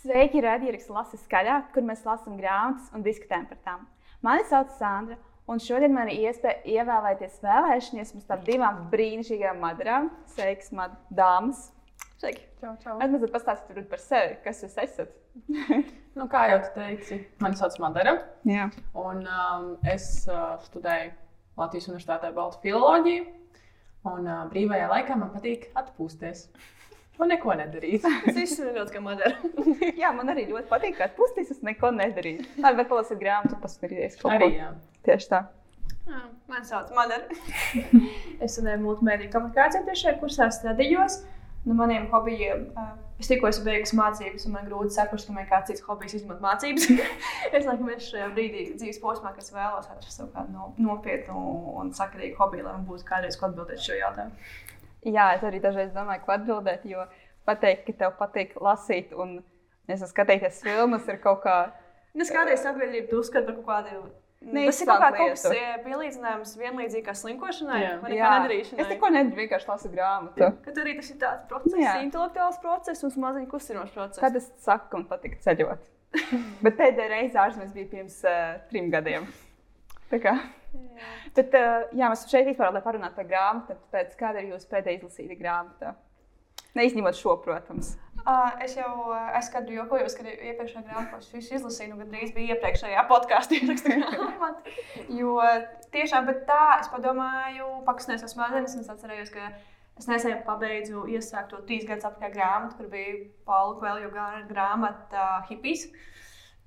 Sveiki, radījums Lasa skaļāk, kur mēs lasām grāmatas un diskutējam par tām. Mani sauc Sandra, un šodien man ir iespēja ievēlēties vēlēšanās mums tādām divām brīnišķīgām madarām. Sveiks, mad dāmas! Sveiki! Čau, čau. Es mazliet pastāstīšu par sevi, kas jūs esat. nu, kā jau tu teici, mani sauc Madara. Jā. Un um, es uh, studēju Latvijas Universitātē Baltu filoloģiju. Un uh, brīvajā laikā man patīk atpūsties. Un neko nedarīt. Viss ir ļoti kā madara. jā, man arī ļoti patīk, ka atpūsties, es neko nedarīju. Labi, bet palasīt grāmatu, paskatīties kaut ko. Arī jā. Tieši tā. Jā, Man sauc Madara. es studēju multimediju komunikāciju trešajā kursā, strādājos. No maniem hobijiem uh, es tikko esmu beigusi mācības, un man grūti saprast, ka man ir kāds cits hobijs izmantot mācības. es laikam esmu šajā brīdī dzīves posmā, kas vēlos atrast savu kādu no, nopietnu un sakarīgu hobiju, lai man būtu kādreiz ko atbildēt šo jautājumu. Jā, es arī dažreiz domāju, ko atbildēt, jo pateikt, ka tev patīk lasīt un skatīties filmas ir kaut kā. Es kādreiz sabiedrību tu uzskatu par kaut kādu. Ne, Tas ir kaut kas lietu. eh, pielīdzināms vienlīdzīgi kā slinkošanai Jā. vai Jā, neko nedarīšanai. Es neko nedaru, vienkārši lasu grāmatu. Kad arī tas ir tāds process, Jā. intelektuāls process un maziņš kustinošs process. Tad es saku, man patīk ceļot. Bet pēdējā reize ārzemēs bija pirms uh, trim gadiem. Kā. Bet, uh, jā, mēs šeit vispār, lai parunātu par grāmatu, tāpēc kāda ir jūsu pēdējā izlasīta grāmata? Neizņemot šo, protams. Uh, es jau uh, es kādu jokoju, kad iepriekšējā grāmatā es visu izlasīju, nu gandrīz bija iepriekšējā podkāstā ierakstā grāmata. Jo tiešām, bet tā, es padomāju, pakasnēs uz smadzenes, un es atcerējos, ka es nesen pabeidzu iesākt to trīs gadus apkārt grāmatu, kur bija Paula Kvēlju grāmata uh, Hippies.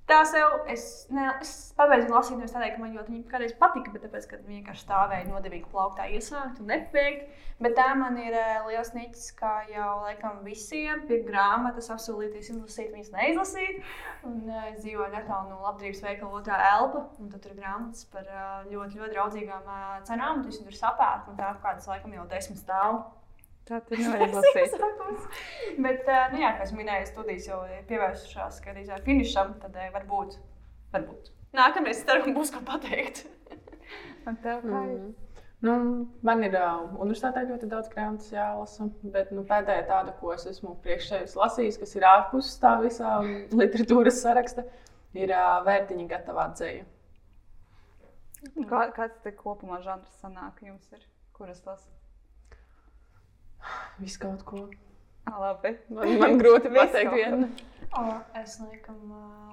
Tā sev, es, ne, es pabeidzu lasīt, nevis tādēļ, ka man ļoti viņa kādreiz patika, bet tāpēc, ka viņa vienkārši stāvēja nodevīgi plauktā iesākt un nepabeigt. Bet tā man ir uh, liels niķis, kā jau laikam visiem, pie grāmatas apsolīties izlasīt, viņas neizlasīt. Un, uh, es dzīvoju netālu no labdarības veikala otrā elpa, un tur ir grāmatas par uh, ļoti, ļoti draudzīgām cenām. un Tas tur sapērk, un tā kādas laikam jau desmit stāv. Tā tur nevar izlasīt. Bet, uh, nu, jā, kā es minēju, studijas jau pievērsušās gandrīz finišam, tad varbūt, varbūt. Nākamreiz ceru, ka būs ko pateikt. Un tev kā ir? Mm. Nu, man ir uh, universitātē ļoti daudz grāmatas jālasa, bet nu, pēdējā tāda, ko es esmu priekšējais lasījis, kas ir ārpus tā visā literatūras saraksta, ir uh, vērtiņa gatavā dzēja. Kā, kāds te kopumā žanrs sanāk jums ir? Kuras lasu? Viss kaut ko. Ah, labi. Man, man grūti Visu pateikt vienu. O, es laikam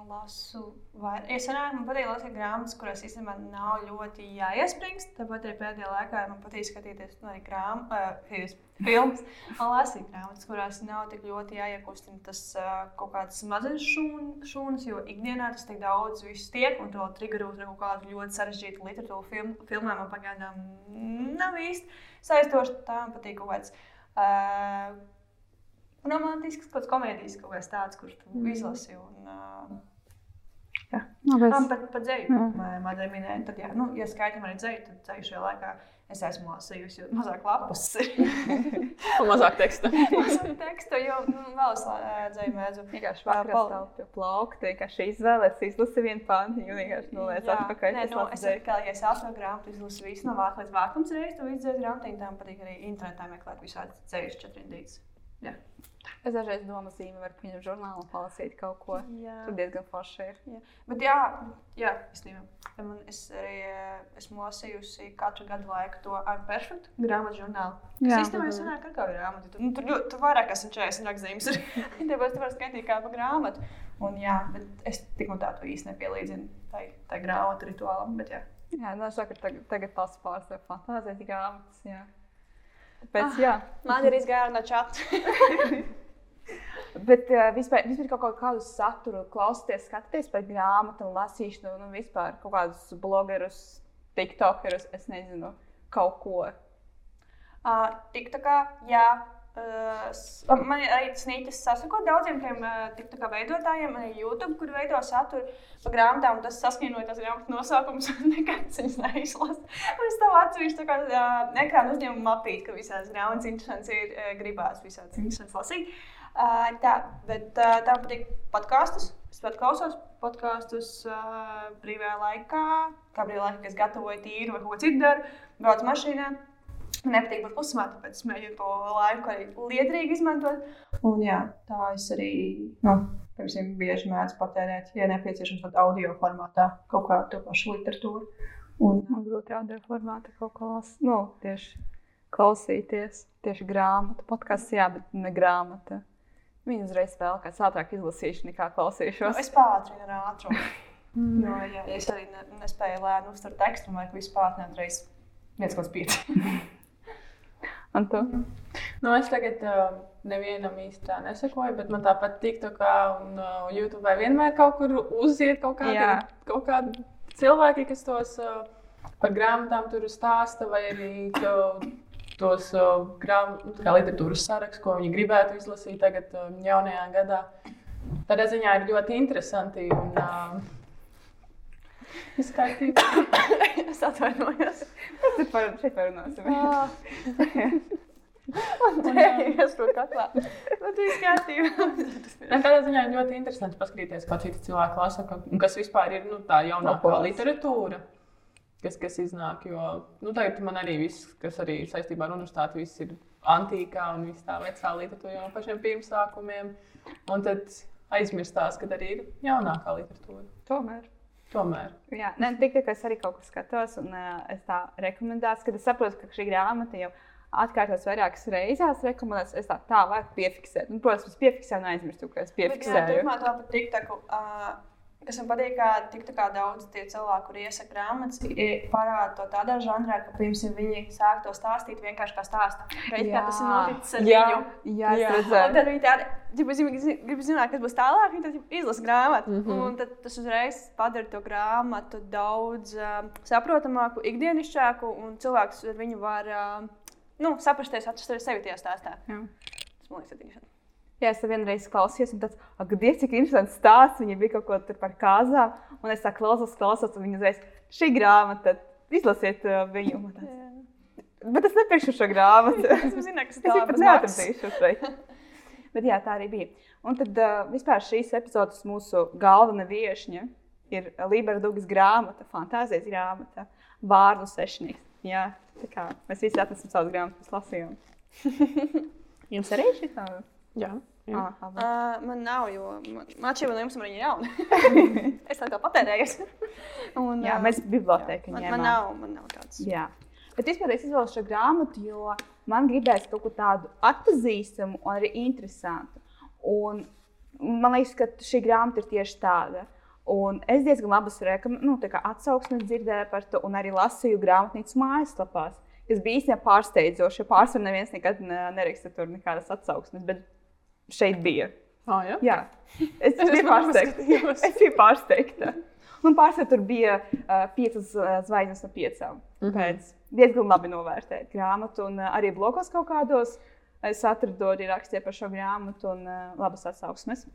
lasu, vai es senāk man patīk lasīt grāmatas, kurās īstenībā nav ļoti jāiespringst. Tāpat arī pēdējā laikā man patīk skatīties nu, arī grāmatas, uh, filmas, un lasīt grāmatas, kurās nav tik ļoti jāiekustina tas uh, kaut kāds mazs šūnas, jo ikdienā tas tik daudz viss tiek, un to triggerot ar kaut kādu ļoti sarežģītu literatūru film, filmām man pagaidām nav īsti saistoši. Tā man patīk kaut kāds. Uh, romantisks, kaut kāds komēdijas, kaut kas tāds, kurš tu mm. izlasi. Un, uh, Labi, ah, es... par, par dzēju, Jā. Madara minēja, tad, jā, nu, ja skaitam arī dzēju, tad dzēju šajā laikā es esmu lasījusi, jo mazāk lapas ir. Mazāk teksta. mazāk teksta, jo nu, vēl es dzēju mēdzu. Vienkārši Pal- vakarā stāv pie plaukta, vienkārši izvēlēties, izlasi vienu pantu, un vienkārši noliec Jā. atpakaļ. Nē, Es nu, es kā, ja es atveru grāmatu, izlasu visu no vāka līdz vākums reizes, to izdzēju grāmatu, tā man patīk arī internetā meklēt visādi dzējuši četrindītas. Es dažreiz domāju, paņemt žurnālu un palasīt kaut ko. Jā. Tur diezgan forši ir. Jā, bet jā, jā īstenībā. Man, es arī eh, esmu lasījusi katru gadu laiku to perfektu grāmatu žurnālu. Jā. Tas īstenībā ir senāk ar kādu grāmatu. Tur, nu, tur, ļoti- tur vairāk kā 140 rakstzīmes. Tāpēc tu vari skaitīt kā pa grāmatu. Un jā, bet es tik un tā to īsti nepielīdzinu tai, tai grāmatu rituālam. Bet jā. Jā, nu, es saku, tagad, tagad tas pārstāv fantāzijas grāmatas. Pēc, ah. Man ir izgāra no čata. Bet uh, vispār, vispār kaut kā- kādu saturu klausīties, skatīties par grāmatu, lasīšanu, nu, vispār kaut kādus blogerus, tiktokerus, es nezinu, kaut ko. Uh, TikTokā, jā, Uh, s- man arī snīķis sasakot daudziem tiem uh, veidotājiem, arī YouTube, kur veido saturu par grāmatām. Tas saskaņoja tās grāmatas nosaukums, nekad viņas neizlasa. Un es tam atsevišķi tā kā uh, ekrāna uzņēmumu mapīt, ka visās grāmatas interesants ir, gribās visādas interesants lasīt. Uh, tā, bet uh, tā patīk podkāstus. Es pat klausos podkāstus uh, brīvajā laikā, kā brīvā laikā, kas gatavoju tīru vai ko citu daru, braucu mašīnā. Man nepatīk būt klusumā, tāpēc es mēģinu to laiku arī liederīgi izmantot. Un jā, tā es arī, nu, piemēram, bieži mēdzu patērēt, ja nepieciešams, tad audio formātā kaut kādu to pašu literatūru. Un, Man grūti audio formātā kaut ko lasīt. Nu, tieši klausīties, tieši grāmatu. Podkāsts, jā, bet ne grāmata. Viņa uzreiz vēl kāds ātrāk izlasīšu nekā klausīšos. nu, es pātrinu ar ātrumu. Jo, jā, ja es arī ne, nespēju lēni uztvert tekstu, man vajag visu pātrināt reiz 1,5. Un tu? Nu, es tagad uh, nevienam īsti tā nesakoju, bet man tāpat TikTok un uh, YouTube vienmēr kaut kur uziet kaut kādi, kaut kādi cilvēki, kas tos uh, par grāmatām tur stāsta, vai arī to, tos uh, grāmatu literatūras sarakstu, ko viņi gribētu izlasīt tagad, uh, jaunajā gadā. Tādā ziņā ir ļoti interesanti. Un, uh, Viss kārtībā. Es atvainojos. Mēs tur par, šeit parunāsim. Es tur kaklā. Nu, tas ir kārtībā. Tādā ziņā ļoti interesanti paskatīties, kā citi cilvēki lasa, un kas vispār ir nu, tā jaunākā Populārs. literatūra. Kas, kas iznāk, jo nu, tagad man arī viss, kas arī saistībā ar universitāti, viss ir antīkā un viss tā vecā literatūra jau no pašiem pirmsākumiem. Un tad aizmirstās, ka arī ir jaunākā literatūra. Tomēr. Tomēr. Jā, ne tikai es arī kaut ko skatos, un uh, es tā rekomendāciju, ka es saprotu, ka šī grāmata jau atkārtos vairākas reizes rekomendēts. Es tā, tā vajag piefiksēt. Un, protams, es piefiksēju un aizmirstu, ka es piefiksēju. Turpmāk tā pat TikTok. Uh, Kas man patīk, ka tik tā kā daudz tie cilvēki, kuriem iesaka grāmatas, parāda to tādā žanrā, ka pirms viņi sāk to stāstīt vienkārši kā stāstu. Reiz kā tas ir Jā. noticis ar Jā. viņu. Jā, Jā. Tad viņi tādi, ja gribi zināt, kas būs tālāk, viņi tad izlasa grāmatu. Mm. -hmm. Un tad tas uzreiz padara to grāmatu daudz uh, saprotamāku, ikdienišķāku, un cilvēks ar viņu var uh, nu, saprasties, atrast sevi tajā stāstā. Jā. Tas man liekas, interesanti. Jā, es vienreiz klausījos, un tāds - ak, Dievs, cik interesants stāsts. Viņa bija kaut ko tur par kāzām, un es tā klausos, klausos, un viņa uzreiz šī grāmata, izlasiet uh, viņu. Bet es nepirkšu šo grāmatu. Es zinu, kas Es tā viņu pat neatradīšu šeit. Bet jā, tā arī bija. Un tad uh, vispār šīs epizodes mūsu galvenā viesņa ir Libera Dugas grāmata, fantāzijas grāmata, vārdu sešnieks. Jā, tā kā mēs visi atnesam savas grāmatas, lasījām. Jums arī šī tā? Jā. Jā. Ah. Uh, man nav, jo man, man šķiet, ka jums arī ir jauna. es tā kā patērēju. Un, jā, mēs bibliotēkā man, ņēmām. man, nav, man nav tāds. Jā. Bet vispār es izvēlos šo grāmatu, jo man gribējās kaut ko tādu atpazīstamu un arī interesantu. Un man liekas, ka šī grāmata ir tieši tāda. Un es diezgan labas rekam, nu, atsauksmes dzirdēju par to, un arī lasīju grāmatnīcas mājaslapās. Tas bija īstenībā pārsteidzoši, pārsvarā neviens nekad ne- neraksta tur nekādas atsauksmes, bet šeit bija. Ah, jā. Jā, es biju pārsteigta. Es biju pārsteigta. Man pārsvarā tur bija uh, piecas uh, zvaigznes no piecām. Mm. -hmm. Diezgan labi novērtēt grāmatu, un uh, arī blogos kaut kādos es atradu arī rakstīju par šo grāmatu un uh, labas atsauksmes.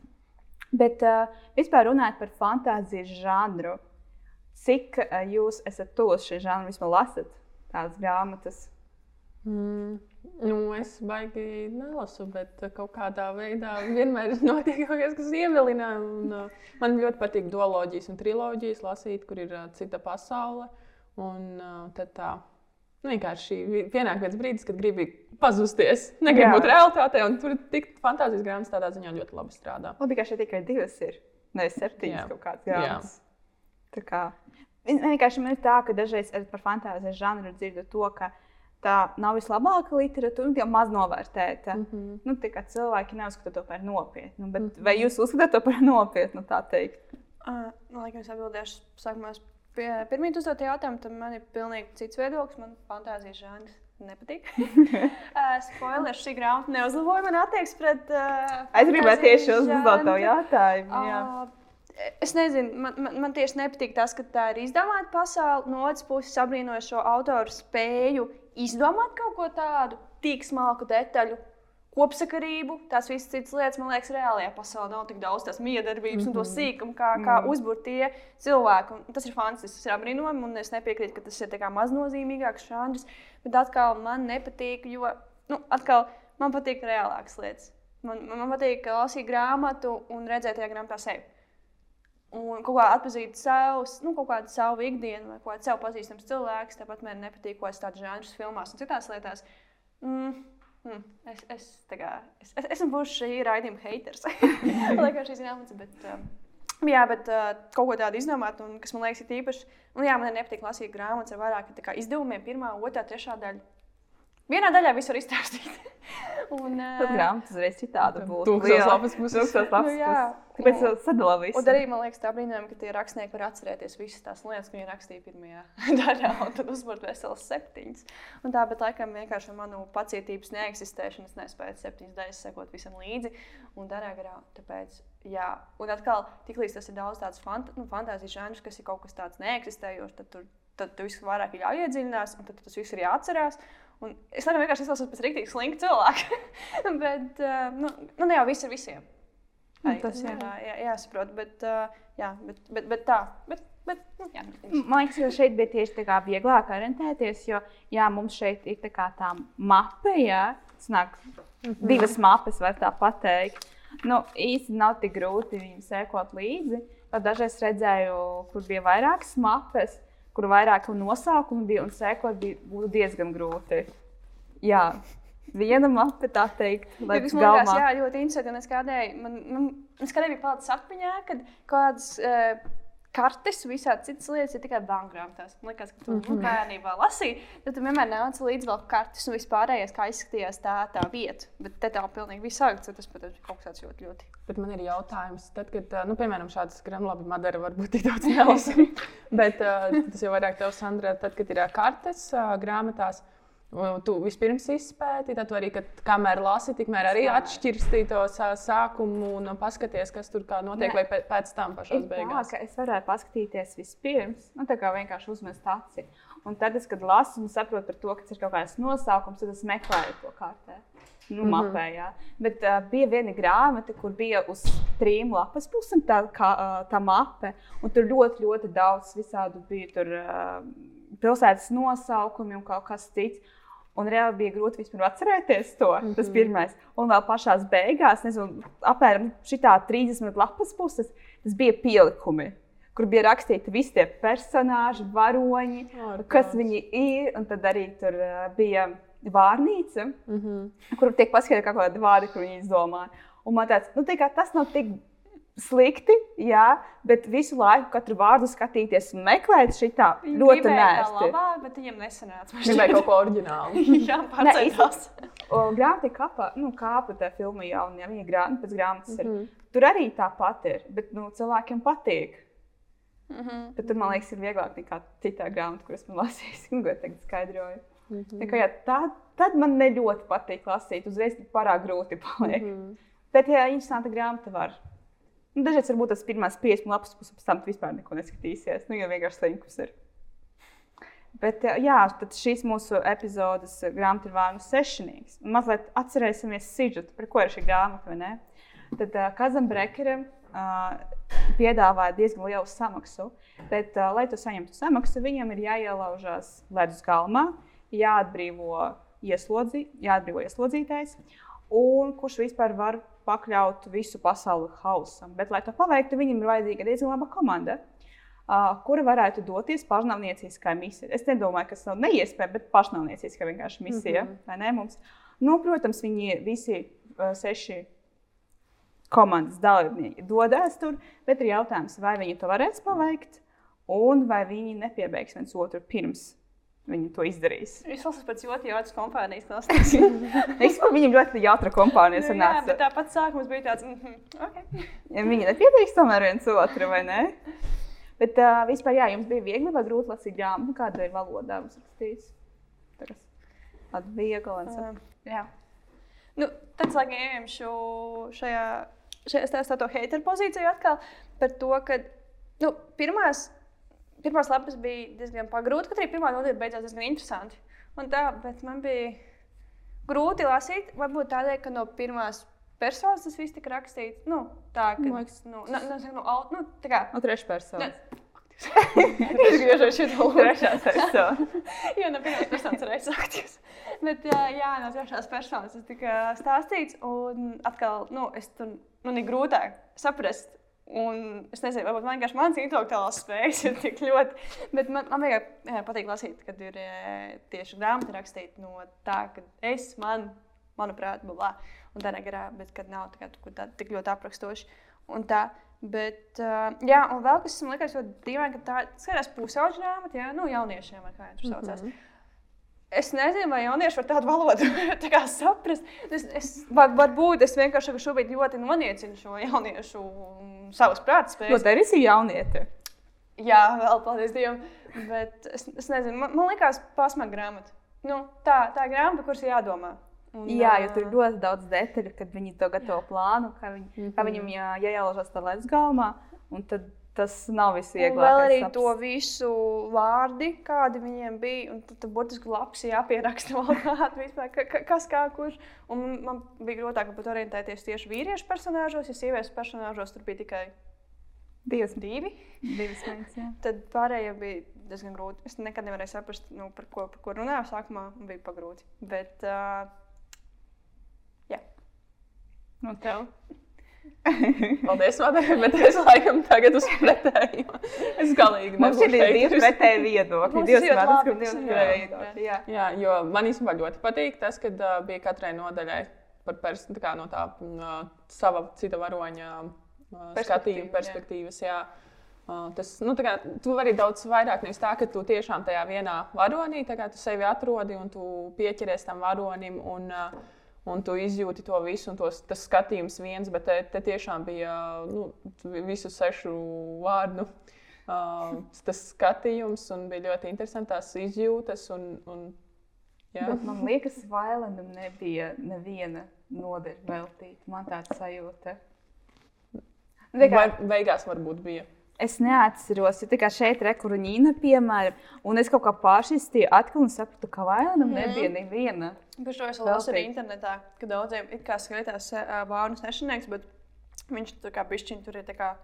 Bet uh, vispār runājot par fantāzijas žanru, cik uh, jūs esat tos šī žanra vispār lasat tādas grāmatas? Mm, nu, es baigi nelasu, bet kaut kādā veidā vienmēr notiek kaut kas, kas ievilina. Un, uh, man ļoti patīk duoloģijas un triloģijas lasīt, kur ir uh, cita pasaule. Un uh, tad tā. Nu, vienkārši vi- pienāk viens brīdis, kad gribi pazusties. Negribu Jā. būt realitātē, un tur tik fantāzijas grāmatas tādā ziņā ļoti labi strādā. Labi, ka šeit tikai divas ir. Nevis septiņas Jā. kaut kādas grāmatas. Tā kā vien- vienkārši man ir tā, ka dažreiz par fantāzijas žanru dzirdu to, ka tā nav vislabākā literatūra, jau maz novērtēta. Mm. -hmm. nu, cilvēki neuzskata to par nopietnu. Bet, mm -hmm. Vai jūs uzskatāt to par nopietnu? Tā teikt? Uh, liekas, es atbildēšu sākumā pie- pirmīt uzdot jautājumu, tad man ir pilnīgi cits viedoklis. Man fantāzijas žanrs nepatīk. uh, Spoilers šī grāmata neuzlaboja man attieksmi pret. Uh, Es gribēju tieši uzdot to jautājumu. jā. Uh, es nezinu, man, man, man tieši nepatīk tas, ka tā ir izdomāta pasaule. No otras puses, apbrīnoju šo autoru spēju izdomāt kaut ko tādu, tik smalku detaļu kopsakarību, tās visas citas lietas, man liekas, reālajā pasaulē nav tik daudz tās miedarbības mm -hmm. un to Mhm. sīkumu, kā, kā mm. uzbūvēt tie cilvēki. Un tas ir fantastisks, tas ir apbrīnojami, un es nepiekrītu, ka tas ir maznozīmīgāks žanrs. Bet atkal man nepatīk, jo nu, atkal, man patīk reālākas lietas. Man, man, man patīk lasīt grāmatu un redzēt tajā grāmatā sevi. Un kaut kā atpazīt savus, nu, kaut kādu savu ikdienu, vai kādu sev pazīstamu cilvēku. Tāpat man nepatīk, ko es tādu žanru filmās un citās lietās. Mm. Mm, es, es, kā, es, es esmu bijis šī raidījuma haters. Liekas, šīs grāmatas, bet, um, jā, bet uh, kaut ko tādu izdomāt, un kas man liekas, ir īpaši. Un, jā, man nepatīk lasīt grāmatas ar vairākiem izdevumiem, pirmā, otrā, trešā daļa. Vienā daļā viss var izstāstīt. un, Tad uh, grāmatā uzreiz citāda būtu. Tūkstoš liela. lapas puses. Tūkstoš lapas Nu, puses. Tāpēc jau sadalā visu. Un arī man liekas, tā brīnām, ka tie rakstnieki var atcerēties visas tās lietas, ko viņi rakstīja pirmajā daļā, un tad uzbūvēt veselas septiņas. Un tā, bet laikam vienkārši manu pacietības neeksistēšanu es nespēju septiņas daļas sekot visam līdzi. Un tādā garā, tāpēc, jā, un atkal, tiklīdz tas ir daudz tāds fant nu, fantāzijas žanrs, kas ir kaut kas tāds neeksistējošs, tad tur tad tu viss vairāk ir jāiedziļinās, un tad tas viss ir jāatcerās. Un es laikam vienkārši izklausos pēc rīktīgi slinka cilvēka. bet, uh, nu, nu, ne jau viss ir visiem. Nu, Arī tas tas jā. ir jā, jāsaprot. Bet, uh, jā, bet, bet, bet tā. Bet, bet, nu, jā, Man liekas, ka šeit bija tieši tā kā vieglāk orientēties, jo jā, mums šeit ir tā, kā tā mape, jā, snāk, divas mapes, var tā pateikt. Nu, īsti nav tik grūti viņam sekot līdzi. Pat Dažreiz redzēju, kur bija vairākas mapes, kur vairāk nosaukumu bija un sekot bija būtu diezgan grūti. Jā, viena mape, tā teikt, tas man liekas, jā, ļoti interesanti. kādēļ, man, man, es kādēļ biju palicis atmiņā, kad kādas uh, kartes, visādi citas lietas ir tikai bankgrāmatās. Man liekas, ka tu mm -hmm. bērnībā lasīji, tad tu vienmēr nāc līdzi vēl kartes un vispārējais, kā izskatījās tā, tā vieta. Bet te tā pilnīgi sākts, tas, protams, ir kaut kas tāds ļoti, ļoti. Bet man ir jautājums, tad, kad, nu, piemēram, šādas grāmatas, Madara varbūt tik daudz nelasa. Bet tas jau vairāk tev, Sandra, tad, kad ir kartes grāmatās. Tu vispirms izpēti, tad arī, kad, kamēr lasi, tikmēr arī atšķirstīji to sā- sākumu un paskaties, kas tur kā notiek, Nē. vai pē- pēc tam pašās tā, beigās. ka es varēju paskatīties vispirms, nu, tā kā vienkārši uzmest aci. Un tad, es, kad lasu un saprotu par to, ka tas ir kaut kāds nosaukums, tad es meklēju to kartē. Nu, mm -hmm. mapē, jā. Bet uh, bija viena grāmata, kur bija uz trim lapas pusēm tā, kā, uh, tā mape. Un tur ļoti, ļoti daudz visādu bija tur uh, pilsētas nosaukumi un kaut kas cits. Un reāli bija grūti vispār atcerēties to. Mm -hmm. Tas pirmais. Un vēl pašā beigās, nezinu, apmēram šitā 30 lapas puses, tas bija pielikumi, kur bija rakstīti visi tie personāļi, varoņi, Ārprāts. kas viņi ir. Un tad arī tur bija vārnīca, Mm -hmm. kur tiek paskaidroti kaut kādi vārdi, kur viņi izdomāja. Un man tāds, nu, tā kā tas nav tik slikti, jā, bet visu laiku katru vārdu skatīties un meklēt šitā ļoti nērti. labāk, bet viņiem nesanāca. man Gribēju šķiet. kaut ko oriģinālu. Jā, pārcēlās. Grāmatā kāpa, nu, kāpa tā filma jau, un ja viņa grāmata pēc grāmatas ir. Mhm. Tur arī tāpat ir, bet nu, cilvēkiem patīk. Mhm. Bet tur, man liekas, ir vieglāk nekā citā grāmatā, kuras man lasīju, un ko tagad skaidroju. Mhm. Tā kā, jā, tā, tad man ne ļoti patīk lasīt, uzreiz pārāk grūti paliek. Mhm. Bet, ja interesanta grāmata var. Nu, dažreiz varbūt tas pirmās 50 lapas puses, pēc tam vispār neko neskatīsies. Nu, jau vienkārši slinkus ir. Bet, jā, jā, tad šīs mūsu epizodes eh, grāmata ir vārnu sešnieks. Mazliet atcerēsimies sižetu, par ko ir šī grāmata? Tad uh, Kazam Brekeram uh, piedāvāja diezgan lielu samaksu. Bet, uh, lai tu saņemtu samaksu, viņam ir jāielaužās ledus galmā, jāatbrīvo, ieslodzi, jāatbrīvo ieslodzītais, un kurš vispār var pakļaut visu pasauli hausam. Bet, lai to paveiktu, viņam ir vajadzīga diezgan laba komanda, kura varētu doties pašnāvnieciskā misija. Es nedomāju, ka tas nav neiespējami, bet pašnāvnieciskā vienkārši misija. Mm. -hmm. ne, mums? nu, protams, viņi visi seši komandas dalībnieki dodas tur, bet ir jautājums, vai viņi to varēs paveikt, un vai viņi nepiebeigs viens otru pirms viņi to izdarīs. Es lasu pēc ļoti jaunas kompānijas. Domāju, viņam ļoti jautra kompānija Nu, jā, bet sanāca. tāpat sākums bija tāds, mm -hmm, okay. Ja viņi nepiebeigs tomēr viens otru, vai ne? Bet uh, vispār, jā, jums bija viegli vai grūti lasīt grāmatu, kāda ir valodā mums rakstīts. Tā kas tāda viegla. un sa- Jā. Nu, tad, laikam, ejamšu šajā, šajā stāstā to hateru pozīciju atkal par to, ka nu, pirmās, pirmās lapas bija diezgan pagrūti, ka arī pirmā nodaļa beidzās diezgan interesanti. Un tā, bet man bija, grūti lasīt. Varbūt tādēļ, ka no pirmās personas tas viss tika rakstīts. Nu, tā kā Man tā kā. No trešā personas. Es griežos šo Trešā persona. Jā, no pirmās personas reizes aktīvs. Bet, jā, jā, no trešās personas tas tika stāstīts. Un atkal, nu, es tur nu, ir grūtāk saprast. Un es nezinu, varbūt man vienkārši mans intelektuālās spējas ir tik ļoti. Bet man, man vienkārši jā, patīk lasīt, kad ir eh, tieši grāmata rakstīta no tā, ka es, man, manuprāt, blā, un tādā garā, bet kad nav tā, kā, tā, tik ļoti aprakstoši. Un tā, bet, uh, jā, un vēl kas man liekas ļoti dīvaini, ka tā skatās pusauģa grāmata, jā, nu, jauniešiem, vai kā viņi tur saucās. Mm -hmm. Es nezinu, vai jaunieši var tādu valodu tā saprast. Es, es, var, varbūt es vienkārši šobrīd ļoti noniecinu šo jauniešu savas prāta Jo spējas. tā ir visi jaunieti. Jā, vēl paldies Dievam. Bet es, es nezinu, man, man liekas, pasmaga grāmata. Nu, tā, tā ir grāmata, kuras jādomā. Un, Jā, jo tur ir ļoti daudz detaļu, kad viņi to gatavo plānu, kā, viņi, mm -hmm. kā viņam jā, jāielaužas tā ledus galmā. Un tad tas nav viss vieglāk. vēl arī to visu vārdi, kādi viņiem bija. Un tad, tad burtiski lapas ir jāpieraksta vēl kāda vispār, ka, ka, kas kā kurš. Un man- bija grūtāk pat orientēties tieši vīriešu personāžos, jo sieviešu personāžos tur bija tikai divas, divi. divas minūtes. jā. Tad pārējie bija diezgan grūti. Es nekad nevarēju saprast, nu, par, ko, par ko runāju. Sākumā man bija pagrūti. Bet, uh, Nu, tev. Paldies, Madara, bet es laikam tagad uz pretējo. Es galīgi Mums ir divi pretēji viedokļi. Divas labi, ka divas jā. pretēji viedokļi. Jā. Jā, jo man īstenībā ļoti patīk tas, ka uh, bija katrai nodaļai par pers, tā kā no tā uh, sava cita varoņa uh, skatījuma, jā. perspektīvas. Jā. Uh, tas, nu, tā kā, tu vari daudz vairāk nevis tā, ka tu tiešām tajā vienā varonī sevi atrodi un tu pieķeries tam varonim. Un, uh, Un tu izjūti to visu, un tos, tas skatījums viens, bet te, te tiešām bija nu, visu sešu vārdu uh, tas skatījums, un bija ļoti interesanti tās izjūtas. Un, un, man liekas, Vailandam nebija neviena nodeļa veltīta. Man tāds sajūta. Kā- beigās varbūt bija. Es neatceros, jo kā šeit ir rekurīna, piemēram, un es kaut kā pāršķīstīju, atkal un sapratu, ka Vailandam Mhm. nebija neviena. Par šo es lasu arī internetā, ka daudziem it kā skaitās bērnu sešnieks, bet viņš tur kā pišķiņš tur ir tā kā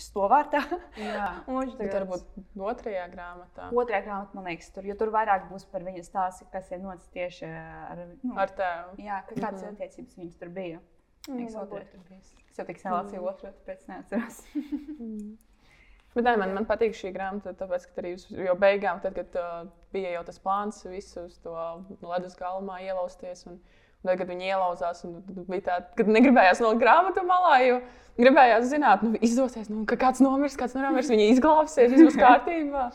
stovārtā. Jā. Viņš tagad varbūt otrajā grāmatā Otrajā grāmatā, man liekas, tur, tur vairāk būs par viņas stāstu, kas ir noticis tieši ar, nu, ar tēvu. jā, ka kādas Mhm. attiecības viņas tur bija. Mm, Liekas, varbūt. otrajā tur bija. Es jau lasīju otru, tāpēc neatceros. Bet nē, man, man patīk šī grāmata, tāpēc, ka arī jo beigām, tad, kad uh, bija jau tas plāns visu uz to ledus galmā ielausties. Un, tad, kad viņi ielauzās, un tad bija tā, ka negribējās no grāmatu malā, jo gribējās zināt, nu, izdosies, nu, ka kāds nomirs, kāds nenomirs, viņi izglābsies, viss būs kārtībā.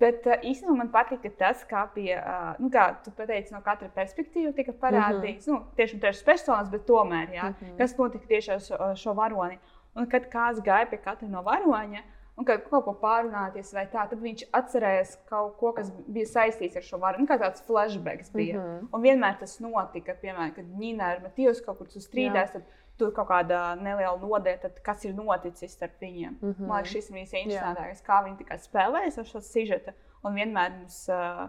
Bet uh, īstenībā man patika tas, kā bija, uh, nu, kā tu pateici, no katra perspektīva tika parādīts. Mm -hmm. nu, tieši trešas personas, bet tomēr, jā, mm -hmm. kas notika tieši ar šo varoni. Un kad kāds gāja pie katra no varoņa, un kad kaut ko pārunāties vai tā, tad viņš atcerējās kaut ko, kas bija saistīts ar šo varoni. Nu, kā tāds flashbacks bija. Mm -hmm. Un vienmēr tas notika, piemēram, kad Nīna ar Matijas kaut kur strīdās. Tad, Tur kaut kāda neliela nodeļa, kas ir noticis starp viņiem. Mm -hmm. Man liekas, šis ir visinteresantākais, kā viņi tikai spēlējas ar šo sižetu. Un vienmēr mums, uh,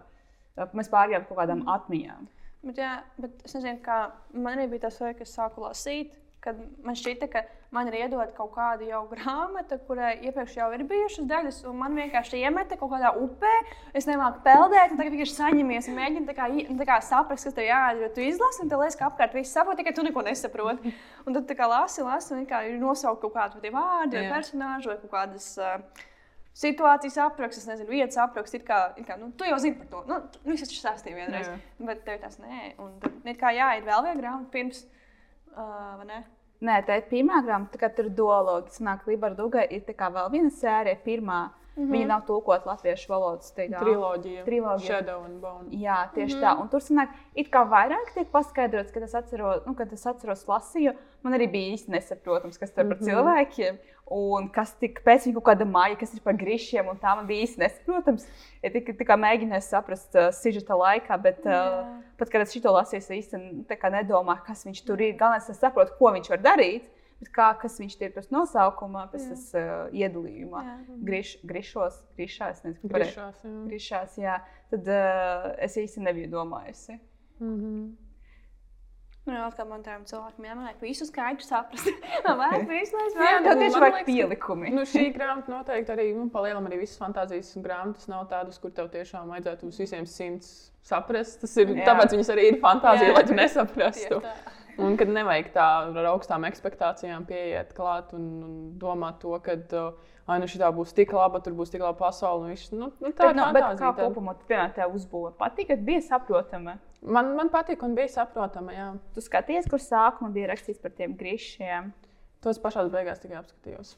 mēs pārgājām kaut kādām atmiņām. Bet, jā, bet es nezinu, kā man arī bija tas, ka es sāku lasīt. Kad man šķita, ka man ir iedota kaut kāda jau grāmata, kurai iepriekš jau ir bijušas daļas, un man vienkārši iemeta kaut kādā upē. Es nemāku peldēt, un tagad vienkārši saņemies un mēģinu tā kā, i- tā kā saprast, kas tev jādara. Tu izlasi, un tev liekas, ka apkārt viss saprot, tikai tu neko nesaproti. Un tad tā kā lasi, lasi, un ir nosaukt kaut kādi tie vārdi, vai Jā. personāži, vai kaut kādas. Uh, Situācijas apraksts, nezinu, vietas apraksts. Ir kā, ir kā, nu, tu jau zini par to. Nu, tu- nu, es taču stāstīju vienreiz. Jā. Bet tev tas nē. Un tad, ir kā, jā, ir vēl viena grāmata pirms. Uh, vai ne? Nē, tā ir pirmā grāmata, kad tur ir dialogi. Sanāk, Libera Dugai ir tā kā vēl viena sērija, pirmā. Mm -hmm. Viņa nav tulkota latviešu valodas tādā Triloģija. Trilogija. Shadow and Bone. Jā, tieši mm -hmm. tā. Un tur sanāk, it kā vairāk tiek paskaidrots, kad es atceros, nu, kad es atceros lasīju, man arī bija īsti nesaprotams, kas tur mm -hmm. par cilvēkiem. Un kas tik pēc viņa kaut kāda māja, kas ir par grišiem, un tā man bija īsti nesaprotams. Ja tik, tikai mēģināju saprast uh, sižeta laikā, bet uh, pat, kad es šito lasīju, es kā nedomāju, kas viņš tur ir. Galvenais, es saprotu, ko viņš var darīt, kā, kas viņš ir pēc nosaukumā, pēc tas uh, iedalījumā. Jā. Griš, grišos, grišās, nezinu. Grišās, jā. Grišās, jā. Tad uh, es īsti nebiju domājusi. Mhm. Nu, kā man tādam cilvēkam jāmāk visu skaidru saprast. Man vajag visu, lai es Jā, nu, tieši vajag pielikumi. Nu, šī grāmata noteikti arī, nu, palielam arī visas fantāzijas grāmatas nav tādas, kur tev tiešām vajadzētu uz visiem simts saprast. Tas ir, Jā. tāpēc viņas arī ir fantāzija, Jā. lai tu nesaprastu. Tieši tā. Un kad nevajag tā ar augstām expectācijām pieiet klāt un, un domāt to, ka ah, nu, šī būs tik laba, tur būs tik laba pasaule. Nu, nu, tā ir bet fantāzija. kā kopumā tev uzbūve? Patīk, ka bija saprotama. Man, man patīk un bija saprotama. Jā. Tu skaties, kur sākumā bija rakstīts par tiem grīšiem. Tos pašās beigās tikai apskatījos.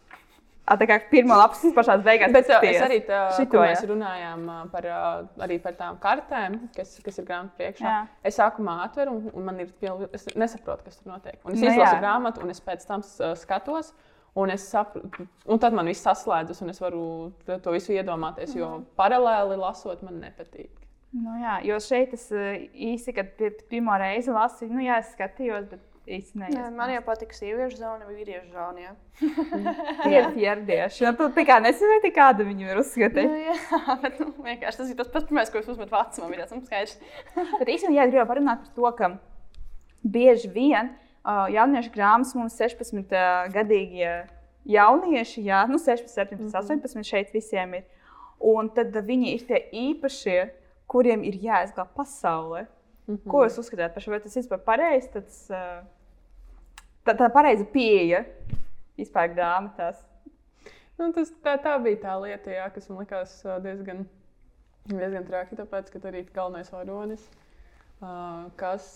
Tā kā pirmā lapas pašā beigās. Bet uh, es arī tā, Šito, kur mēs jā. runājām uh, par, uh, arī par tām kartēm, kas, kas ir grāmatā priekšā. Jā. Es sākumā atveru, un, un man ir piln, es nesaprotu, kas tur notiek. Un es Nu, izlasu grāmatu, un es pēc tam uh, skatos. Un, es saprotu, un tad man viss saslēdzas, un es varu to visu iedomāties. Jo Mhm. paralēli lasot, man nepatīk. Nu, jā, jo šeit es īsi, kad pi- pirmo reizi lasīju, nu, jā, es skatījos, bet neizpratnu. Man jau patīk sieviešu zona, vīriešu zona. jā. Ir ķerdieši. Nu, tu tā kā nesaproti, kāda viņu ir uzskatīt. Nu, jā, bet nu, vienkārši tas ir tas pats, pirmais, ko es uzmetu vecumam. Ir tas nu, skaidrs. Bet īstenībā, jā, gribu parunāt par to, ka bieži vien uh, jauniešu grāmatas mums 16 uh, gadīgie jaunieši, jā, nu 16, 17, 18 šeit visiem ir. Un tad uh, viņi ir tie īpašie, kuriem ir jāizglāb pasaulē. Ko jūs uzskatāt par šo? Vai tas ir vispār pareizi? Tas, uh, tā, tā pareiza pieeja vispār grāmatās. Nu, tas, tā, tā bija tā lieta, jā, kas man likās diezgan, diezgan traki. Tāpēc, ka arī galvenais varonis, kas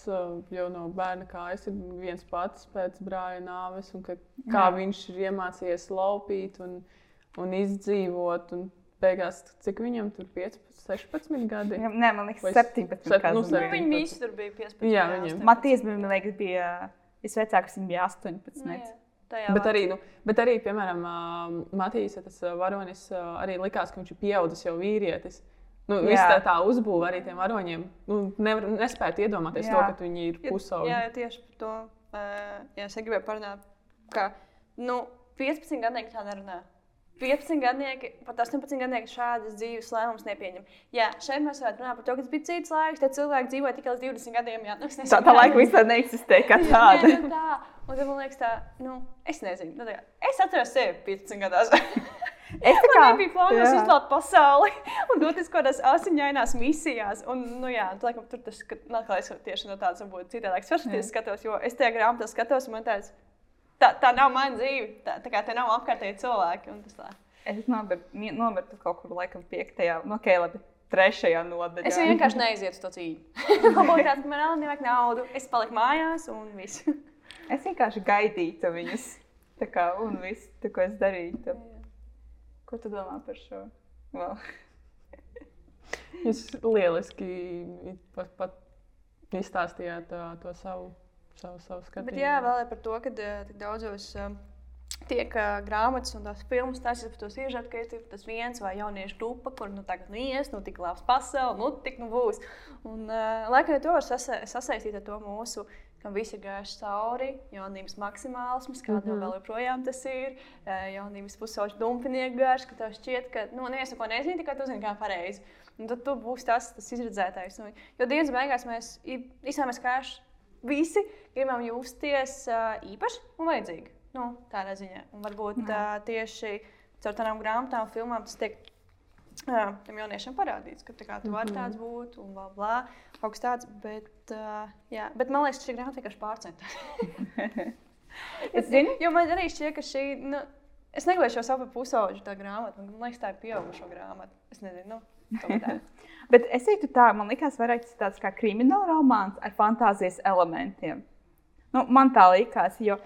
jau no bērna kājas ir viens pats pēc brāļa nāves, un ka, kā Jā. viņš ir iemācījies laupīt un, un izdzīvot. Un beigās, cik viņam tur 15, 16 gadi? Jā, Nē, man liekas, Vai 17. sep- kāds nu, bija. Nu, viņi visi tur bija 15. Jā, viņiem. Matīs bija, man liekas, bija visvecākais, viņam bija 18. Nu, jā, tajā Bet arī, nu, bet arī, piemēram, Matīs, tas varonis, arī likās, ka viņš ir pieaudzis jau vīrietis. Nu, Viss Jā. tā, tā uzbūve arī tiem varoņiem. Nu, nevar, nespētu iedomāties Jā. to, ka viņi ir Ja- pusauģi. Jā, tieši par to. Uh, jā, es gribēju parunāt, ka nu, 15 gadnieki tā nerunā. 15 gadnieki, pat 18 gadnieki šādas dzīves lēmumus nepieņem. Jā, šeit mēs varētu runāt par to, ka tas bija cits laiks, tad cilvēki dzīvoja tikai līdz 20 gadiem. Jā, nu, es Tā, nezinu, tā laika vispār neeksistē kā tāda. Jā, nu tā. Un tad man liekas, tā, nu, es nezinu. Nu, tā es atceros sevi 15 gados. Es tā kā nebija plānots jā. izglābt pasauli un doties kaut kādās asiņainās misijās. Un, nu, jā, tā, laikam, tur tas ka- nāk, lai es tieši no tādas varbūt perspektīvas skatos, jo es tajā grāmatā skatos, un man tāds, tā, tā nav mana dzīve. Tā, tā kā te nav apkārtēji cilvēki. un tas tā. Es nopirku kaut kur laikam piektajā, no Kēlaba, trešajā nodaļā. Es vienkārši neizietu uz to cīņu. Man būtu tāds, ka man nav nevajag naudu. Es paliku mājās un viss. Es vienkārši gaidītu viņus. Tā kā, un viss, tā, ko es darītu. Ko tu domā par šo? Well. Jūs lieliski pat, pat izstāstījāt to savu, savu, savu skatījumu. Bet jā, vēl par to, ka tik daudzos uh, tiek uh, grāmatas un tās filmas stāstīt par to sižetu, ka ir tas viens vai jauniešu grupa, kur nu tagad nu ies, nu tik labs pasaule, nu tik nu būs. Un uh, laikam to var sasa sasaistīt ar to mūsu. Kam visi ir gājuši cauri, jaunības maksimālisms, kādam mm -hmm. vēl joprojām tas ir. Jaunības pusauģis dumpinieks gājuši, ka tev šķiet, ka nu, neviens neko nezina, tikai tu zini, kā pareizi. Un tad tu būsi tas, tas izredzētājs. Nu, jo dienas beigās mēs mēs gājuši visi gribam justies īpaši un vajadzīgi. Nu, tādā ziņā. Un varbūt uh, tieši caur tādām grāmatām, filmām tas tiek uh, tam jauniešiem parādīts, ka tā kā, tu vari tāds būt un bla, bla, kaut kas tāds. Bet, jā, bet man liekas, šī grāmata vienkārši pārcenta. Es zinu, Jo man arī šķiet, ka šī. Nu, Es negribēju šo savu pusauģu tā grāmatu. Man liekas, tā ir pieaugušo grāmata. Es nezinu, nu, tā. bet es teiktu, tā man liekas, vairāk tas tāds kā krimināla romāns ar fantāzijas elementiem. Nu, man tā likās, jo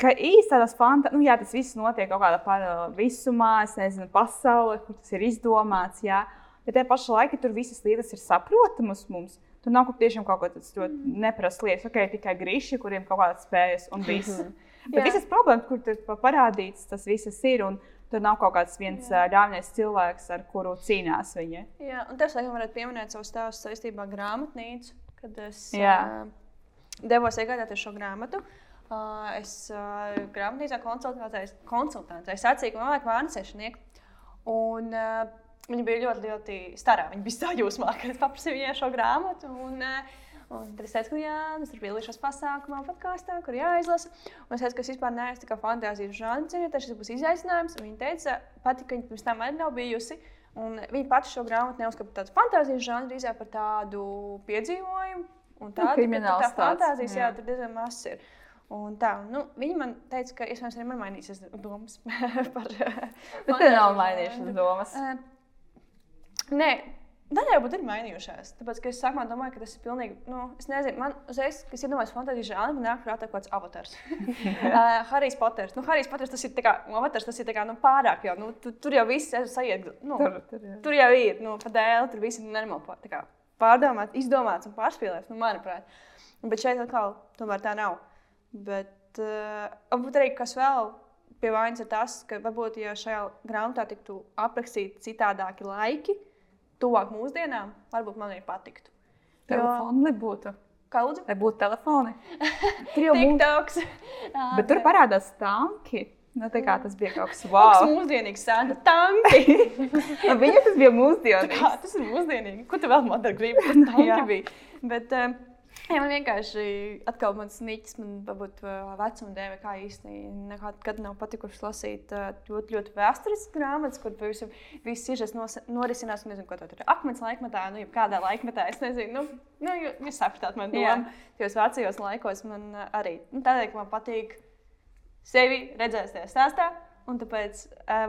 ka īstenībā tādās fantāzijas, nu, jā, tas viss notiek kaut kādā paralēlā visumā, es nezinu, pasaulē, kur tas ir izdomāts. Jā. Bet tajā pašā laikā tur visas lietas ir saprotamas mums. Tur nav kaut tiešām kaut kas tāds ļoti neprasts lietas, ok, tikai grīši, kuriem kaut kādas spējas un viss. Bet Jā. visas problēmas, kur tur pa- parādīts, tas visas ir. Un tur nav kaut kāds viens ā, ļaunais cilvēks, ar kuru cīnās viņa. Jā, un tas, laikam, varētu pieminēt savu stāstu saistībā ar grāmatnīcu, kad es Jā. uh, devos iegādāties šo grāmatu. Uh, es uh, grāmatnīcā konsultēju, sacīju, ka man vajag vārnsēšnieku. Un uh, viņa bija ļoti, ļoti starā. Viņa bija sajūsmā, kad es paprasīju viņai šo grāmatu. Un, uh, Un tad es teicu, ka jā, es tur piedalīšos pasākumā, podkāstā, kur jāizlasa. Un es teicu, ka es vispār neesmu fantāzijas žanrs, ja tas būs izaicinājums. Un viņa teica, pati, ka viņa pirms tam arī nav bijusi. Un viņa pati šo grāmatu neuzskata par tādu fantāzijas žanru, drīzāk par tādu piedzīvojumu. Un krimināls tā tāds, fantāzijas, jā, jā. tur diezgan maz ir. Un tā, nu, viņa man teica, ka iespējams arī man mainīsies domas par Bet tev nav mainījušās domas. Uh, nē, daļai varbūt ir mainījušās. Tāpēc, ka es sākumā domāju, ka tas ir pilnīgi, nu, es nezinu, man uzreiz, kas iedomājas fantāzijas žānu, man nāk prātā kaut kāds avatars. uh, Harijs Poters. Nu, Harijs Poters tas ir tā kā, nu, avatars tas ir tā kā, nu, pārāk jau, nu, tu, tur jau viss ir sajiet, nu, Tur, tur, jā. tur jau ir, nu, pa dēli, tur viss ir normāli, tā kā pārdomāts, izdomāts un pārspīlēts, nu, manuprāt. Bet šeit atkal tomēr tā nav. Bet, uh, varbūt arī kas vēl pie vainas ir tas, ka varbūt, ja šajā grāmatā tiktu aprakstīti citādāki laiki, tuvāk mūsdienām, varbūt man arī patiktu. Telefoni, lai būtu. Kā lūdzu? Lai būtu telefoni. Tur jau. TikToks. Bet tur parādās tanki. Nu, tā kā tas bija kaut kas Wow. wow. mūsdienīgs sēna tanki. Viņa tas bija Tā mūsdienīgs. Kā, tas ir mūsdienīgi. Ko tu vēl man Jā. tanki bija. Bet, um, Jā, man vienkārši atkal mans niķis, man varbūt uh, vecuma dēļ, kā īsti nekad nav patikuši lasīt uh, ļoti, ļoti vēsturiskas grāmatas, kur pavisam viss sižets norisinās. un Nezinu, ko tā tur ir. Akmens laikmetā, nu, kādā laikmetā, es nezinu, nu, nu ju- jūs sapratāt man domu. Tajos vecajos laikos man arī, nu, tādēļ, ka man patīk sevi redzēt tajā stāstā. Un tāpēc,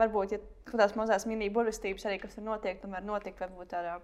varbūt, ja kaut kādas mazas mini-burvestības arī, kas tur notiek, tomēr notiek varbūt tādā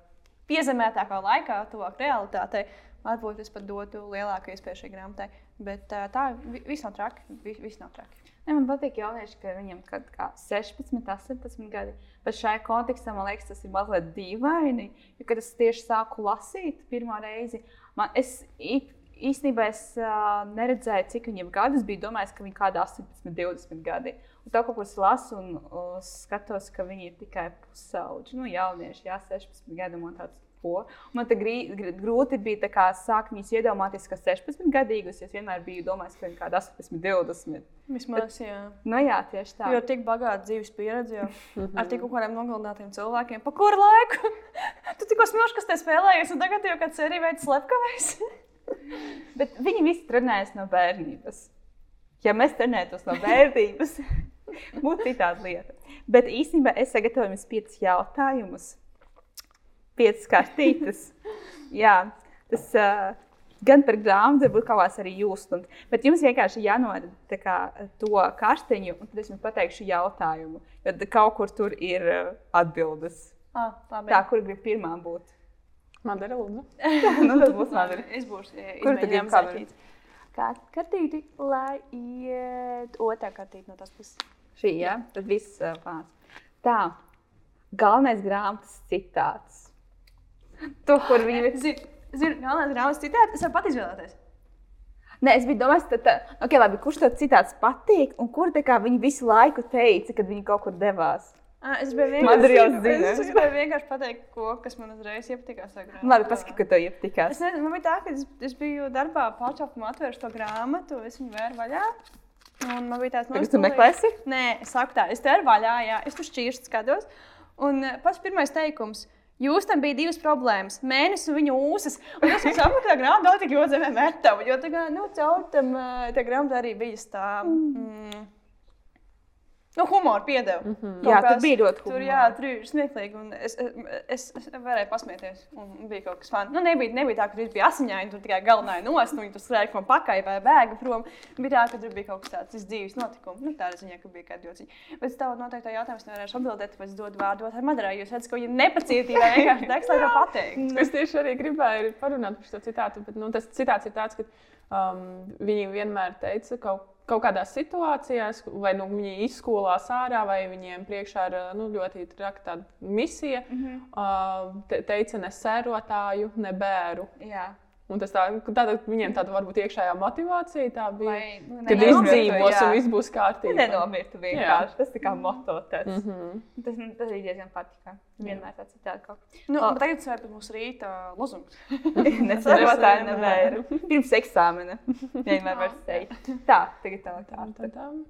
piezemētākā laikā, tuvāk realitātei, varbūt es pat dotu lielāku iespēju šai grāmatai. Bet tā vi- viss nav traki. vi- Viss nav traki. Ne, man patīk jaunieši, ka viņiem kaut kā 16, 18 gadi. Bet šajā kontekstā man liekas, tas ir mazliet dīvaini. Jo, kad es tieši sāku lasīt pirmo reizi, man, es i- īstenībā es, uh, neredzēju, cik viņiem gadi. Es biju domājis, ka viņi kaut kādi 18, 20 gadi. Un tā kaut ko es lasu un uh, skatos, ka viņi ir tikai pusauģi. Nu, jaunieši, jā, 16 gadi man tāds. Ko. Man tā grī, gr- grūti bija tā kā sākt viņus iedomāties, ka 16 gadīgus es vienmēr biju domājis, ka viņi kaut kādi 18, 20. Vismaz, jā. Nu, jā, tieši tā. Jo tik bagāta dzīves pieredze, jau ar tik kādiem nogalinātiem cilvēkiem. Pa kuru laiku? tu tikko smilškas te spēlējies, un tagad jau kāds arī veids slepkavējs. Bet viņi visi trenējas no bērnības. Ja mēs trenētos no bērnības, būtu citāda lieta. Bet īstenībā es sagatavoju jums piecus jautājumus, piecas kartītes. Jā, tas uh, gan par grāmatu, varbūt kaut kāds arī jūs. Bet jums vienkārši jānorāda tā kā, to kartiņu, un tad es jums pateikšu jautājumu. Tad kaut kur tur ir atbildes. Ah, labi. Tā, kur grib pirmā būt? Man dara lūdzu. nu, tas būs man. Es būšu kameru? Kā kartīti, lai iet otrā kartīte no tās puses. Šī, ja? Tad viss uh, pārs. Tā, galvenais grāmatas citāts. To, kur viņi ir. Zinu, zinu galvenais grāmatas citāts, es varu pat izvēlēties. Nē, es biju domājis, ka tā, okay, labi, kurš tāds citāts patīk, un kur viņi visu laiku teica, kad viņi kaut kur devās. Es biju vienkārši, vienkārši pateikt, ko, kas man uzreiz iepatikās. Labi, pasaki, ka tev iepatikās. Es nezinu, man bija tā, ka es, es biju darbā, pārtraukumā atvēru to grāmatu, es viņu vēru vaļā. Un man bija tāds tu nostulīgs- meklēsi? Nē, es saku tā, es te varu vaļā, jā, es tur šķirstu skatos. Un eh, pats pirmais teikums. Jūs tam bija divas problēmas. Mēnesis un viņa ūsas. Un es saprotu, ka tā grāmata tik ļoti zemē vērtama. Jo tā nu, caur tam eh, tā grāmata arī bija tā. Mm, Nu, humoru piedeva. Mm -hmm. Jā, tur bija ļoti Tur, humora. jā, tur bija smieklīgi. Es, es, es varēju pasmieties. Un bija kaut kas fans. Nu, nebija, nebija tā, ka tur bija asiņaini, tur tikai galvenā nost, un viņi tur skrēja man pakaļ vai bēga prom. Bija tā, ka tur bija kaut kas tāds iz dzīves notikums. Nu, tā ziņā, ka bija kāda jociņa. Bet es tev noteikti jautājumu nevarēšu atbildēt, tāpēc es dodu vārdu otrai Madarai. Jūs redzat, ka viņa nepacietībā vienkārši teiks, lai to pateiktu. Es tieši arī gribēju parunāt par šo citātu, bet nu, tas citāts ir tāds, ka um, viņi vienmēr teica kaut, kaut kādās situācijās, vai nu, viņi izskolās ārā, vai viņiem priekšā ir nu, ļoti traka misija, mm -hmm. te, teica ne sērotāju, ne bēru. Jā. Un tas tā, tāda, viņiem tāda varbūt iekšējā motivācija tā bija. Nu, Kad izdzīvos jā. un viss būs kārtībā. Nenomirtu vienkārši. Tas tā kā moto tāds. Mm -hmm. Tas, tas arī diezgan patika. Vienmēr tāds citāts kaut Nu, O. bet tagad tas ir mūsu rīta lozungs. Nesaprotāji nevēru. Pirms eksāmena. Vienmēr var teikt. Tā, tagad tā Tā, kārta. tā, tā.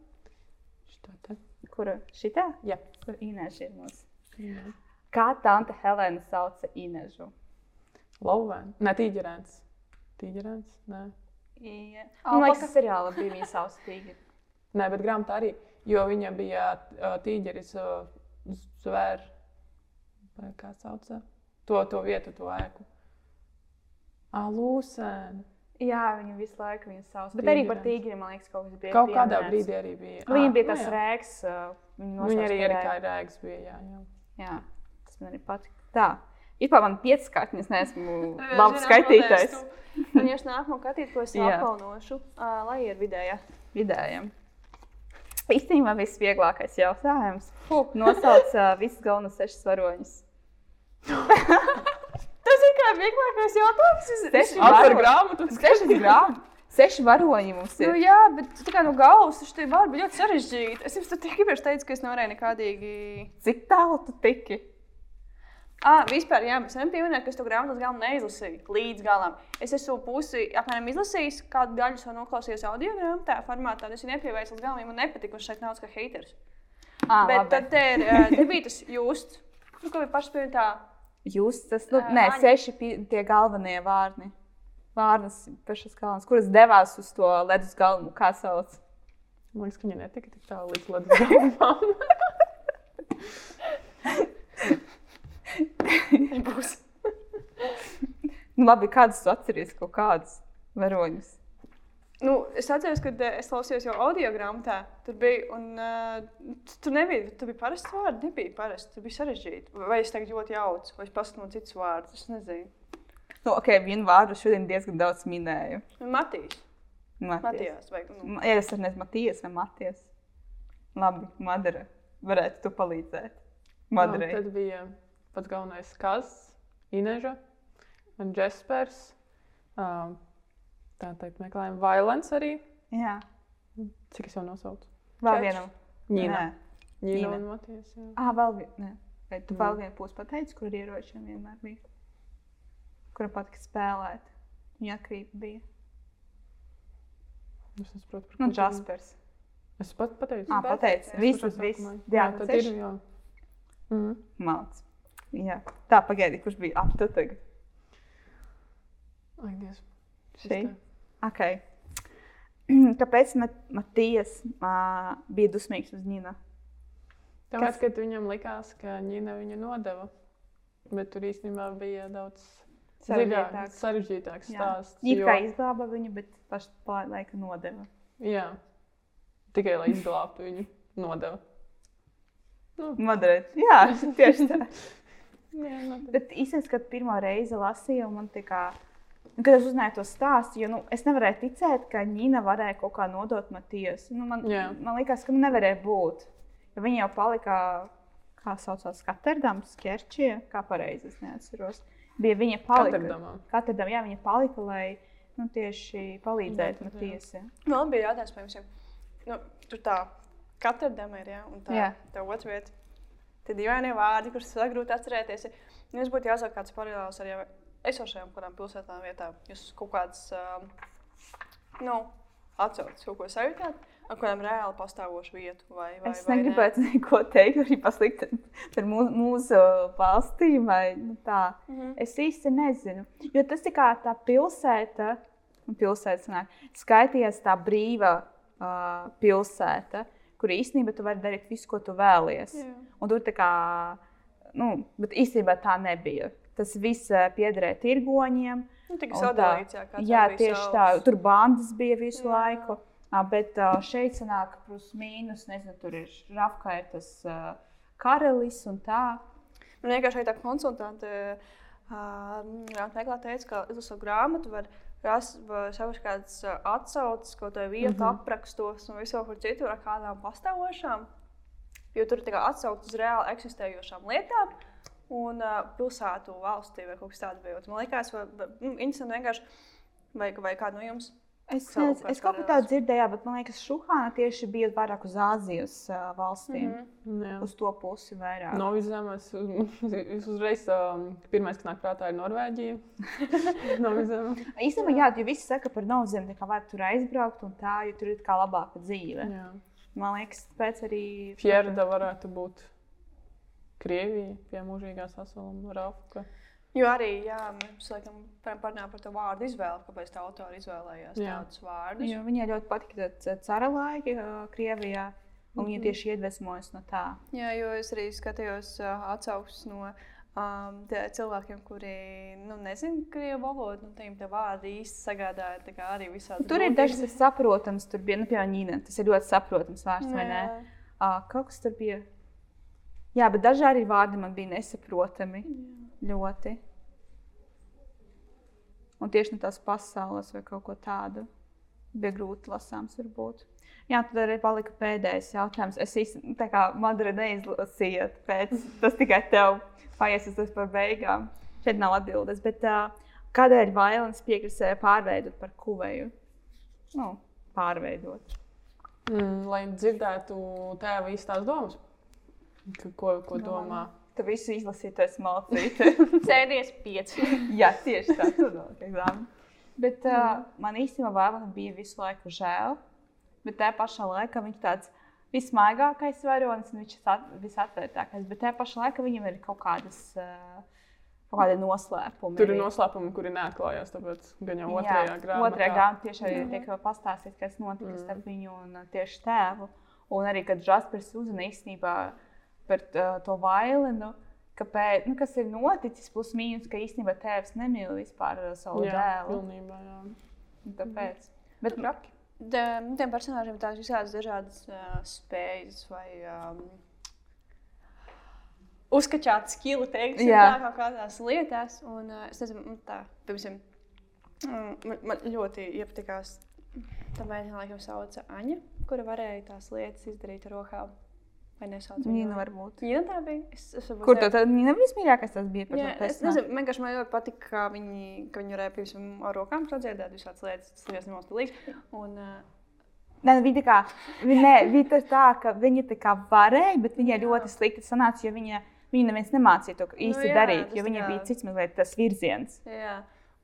Što te? Kura šitā? Jā. Kur Inēša ir mūsu. Kā tante Helēna sauca Inēžu? Lauvēn. Ne tīģerēns. Tīģerēns? Nē. Jā. Man liekas, seriāla bija viņa savs tīģis. Nē, bet grāmatā arī. Jo viņa bija tīģeris zvēr. Vai kā sauc? To, to vietu, to ēku. Alūsēna. Jā, viņa visu laiku viņa savs. Bet arī par tīģeri, man liekas, kaut kas bija. Kaut kādā pieminēts. brīdī arī bija. Viņa Ā, bija nu tas jā. rēks. Viņa, arī par kā rēks bija. Jā, jā. Jā, tas man arī patīk. Tā. Vispār man pieci skati, es neesmu labs skaitītājs. Un, ja es nākamo skatīt, ko es uh, lai ir vidējā. Vidējiem. Īstenībā viss vieglākais jautājums. Nosauc uh, visus galvenos sešus varoņus. Tas ir kā vieglākais jautājums. Seši varoņi. grāmatu. Sešas grāmatas. Seši varoņi mums Nu, ir. jā, bet tā kā no galvas tas vārdi bija ļoti sarežģīti. Es jums gribēju teikt, ka es nevarēju nekādīgi. Cik tālu tu tiki? Ah, vispār, jā, varam pieminēt, ka es to grāmatu galam neizlasīju līdz galam. Es esmu pusi apmēram izlasījis, kādu daļu jau noklausījos audio grāmatā, formātā. un Es viņu nepievērsu līdz galam, jo man nepatika, viņš šeit nav kā haters. Ah, Bet labi. tad te, ir, eh, te bija tas justs, nu, ko bija pašs pie tā. Jūs tas, nu, Ā, nē, Aņa. seši pi- tie galvenie vārni. Vārnas pašas galvenas, kuras devās uz to ledus galvu, kā sauc. Man liekas, ka viņa netika tik tālu līdz ledus galvam. Būs. Nu, labi, kādas tu atceries kaut kādus varoņus? Nu, es atceros, ka eh, es klausījos jau audio grāmatā. Tur bija, un uh, tur nebija, tur bija parasts vārds, nebija parasts, tur bija sarežģīti. Vai es tagad ļoti jaucu, vai es pasaku no citas vārdus, es nezinu. Nu, ok, vienu vārdu šodien diezgan daudz minēju. Matīs, Matijas. Matijas, vai nu, Ja es nezinu, Matijas vai Matijas. Labi, Madara. Varētu tu palīdzēt. Nu, tad bija pats galvenais kas, Ineža un Jaspers. Um, tā teikt, meklējam Vailants arī. Jā, Cik es jau nosaucu? vēl Četri. vienam. Ņīna. Ņīna un Matijas. jā. Ah, vēl viena. Vai tu Mm. vēl vienu pusi pateici, kur ieročiem vienmēr bija? Kura patika spēlēt? Viņa atkarība bija. Es nesaprotu, par Nu, runā. Jaspers. Es pat pateicu. Ah, Viss, pašā viss. sākumā. Jā, tad ir. Jā. Mhm. Malts. Jā. Tā, pagaidi, kurš bija ap tu tagad? Ai, Dievs. Šī? Okay. Kāpēc Mat Matijas uh, bija dusmīgs uz Nīnu? Tāpēc, ka viņam likās, ka Ņina viņu nodeva. Bet tur īstenībā bija daudz Sarežģītāks. sarežģītāks stāsts. It jo- kā izglāba viņu, bet pašā laikā nodeva. Jā, tikai lai izglābtu viņu, nodeva. Moderēt. Jā, tieši tā. Jā, tad- Bet īstenībā, kad pirmo reizi lasīju, man tā kā. nu, Kad es uzzināju to stāstu, jo nu, es nevarēju ticēt, ka Nīna varēja kaut kā nodot Matijas. Nu, man, Jā. man liekas, ka nu nevarēja būt. Jo viņa jau palika, kā saucās, Katerdams, Kerčie, kā pareizi es neatceros. Bija viņa palika. Katrdamā. Katrdam, jā, viņa palika, lai nu, tieši palīdzētu Jā, jā. Jā. Man bija jautājums par jums. Nu, tur tā, katra dēmē ir, ja, un tā, Jā. tā otra vieta. Tie dīvainie vārdi, kurus vēl grūti atcerēties. Nu, jums būtu jāsaka kāds paralēls ar jau esošajām kādām pilsētām vietām. Jūs kaut kāds, um, nu, atcaucas kaut ko sajūtāt, ar kādām reāli pastāvošu vietu vai, vai, Es vai ne? negribētu neko teikt, arī pasliktināti par mūsu, mūsu valstīm. Vai, nu, tā. Mhm. Es īsti nezinu. Jo tas ir kā tā pilsēta, pilsēta skaitījās tā brīva uh, pilsēta, kur īstenībā tu vari darīt visu, ko tu vēlies. Jā. Un tur tā kā, nu, bet īstenībā tā nebija. Tas viss uh, piederēja tirgoņiem. Nu, tā. sadalīts, jā, Jā, tieši savs. tā. Tur bandas bija visu Jā. laiku. Bet uh, šeit sanāk, plus mīnus, nezinu, tur ir Rafka, ir tas uh, karalis un tā. Man vienkārši tā konsultante grāmatā teica, ka izlasot grāmatu, var rast savas kādas atsauces, kaut kādā vietā, mm. -hmm. aprakstos un visur kur citur ar kādām pastāvošām. Jo tur kā atsauce uz reāli eksistējošām lietām. Un uh, pilsētu valstī vai kaut kas tāds bija. Man liekas, vai, vai, mm, interesanti vienkārši, vai, vai kādu no jums. Es, nez, es kaut personāls. tādu dzirdēju, bet man liekas, Šuhāna tieši bija vairāk uz Āzijas uh, valstīm. Mm. -hmm. Jā. Uz to pusi vairāk. Novizēmas, es uzreiz, um, pirmais, kas nāk prātā, ir Norvēģija. Novizēma. Īstenībā, jā, jo visi saka par Novzemi, ka vajag tur aizbraukt un tā, jo tur ir kā labāka dzīve. Jā. Man liekas, tāpēc arī. Fjerda varētu būt Krievija pie mūžīgās asaluma Rafka. Jo arī, jā, mēs laikam parunāt par to vārdu izvēli, kāpēc tā autora izvēlējās Jā. tādus vārdus. Jo viņai ļoti patika cara laiki uh, Krievijā, un viņa tieši iedvesmojas no tā. Jā, jo es arī skatījos uh, atsauksmes no um, cilvēkiem, kuri nu, nezina krievu valodu, un tiem tie vārdi īsti sagādāja tā kā arī visādi. Tur ir kas saprotams, tur bija, nu, piemēram, Nīna, tas ir ļoti saprotams vārds, vai ne? Jā. Uh, kaut kas tur bija. Jā, bet daži arī vārdi man bija nesaprotami. Ļoti. Un tieši no tās pasaules vai kaut ko tādu bija grūti lasāms, varbūt. Jā, tad arī palika pēdējais jautājums. Es īstenībā, tā kā Madara neizlasīju, pēc tas tikai tev paies uz par beigām. Šeit nav atbildes. Bet uh, kādēļ Vailants piekristēja pārveidot par kuveju? Nu, pārveidot. Mm, lai dzirdētu tēva īstās domas, ko, ko domā. Tu visu izlasīji, tas malcīte. Sēdies pieci. Jā, tieši tā, tur vēl eksāmenā. Bet uh, man īstenībā Vālana bija visu laiku žēl. Bet tajā pašā laikā viņš tāds vismaigākais varonis un viņš ir visatvērtākais. Bet tajā pašā laikā viņam ir kaut kādas. Uh, Kaut kādi noslēpumi. Tur ir noslēpumi, kuri neatklājās. Tāpēc gan jau Jā, otrajā grāmatā. Otrajā grāmatā tieši arī tiek pastāstīts, kas notika mm. starp viņu un uh, tieši tēvu. Un arī, kad Jaspers uzzina īstenībā par to vailinu, kāpēc, nu, kas ir noticis, plus mīnus, ka īstenībā tēvs nemīl vispār savu Jā, dēlu. pilnībā. Jā. Tāpēc. Bet, Traki. Tiem tiem personāžiem tādas visādas dažādas uh, spējas vai um, uzskačāt skili, teiksim, tā kaut kādās lietās. Un, uh, es nezinu, man tā, piemēram, mm, man, man ļoti iepatikās. Tā meitene, laikam, sauca Aņa, kura varēja tās lietas izdarīt ar rokām. Vai nesauc viņu? Nīna varbūt. Nīna tā bija. Es, es varbūt Kur ne- tā tad Nīna vismīļākais tas bija? Jā, es nezinu, vienkārši man ļoti patīk, ka viņi, ka viņi varēja piemēram ar rokām sadziedāt visādas lietas, tas ir ļoti stilīgi. Un, uh, Nē, nu, viņa tā kā, nē, viņa tā, ka viņa tā kā varēja, bet viņai ļoti slikti sanāca, jo viņa, viņa neviens nemācīja to īsti Nu jā, darīt, jo viņai bija cits mazliet tas virziens. Jā,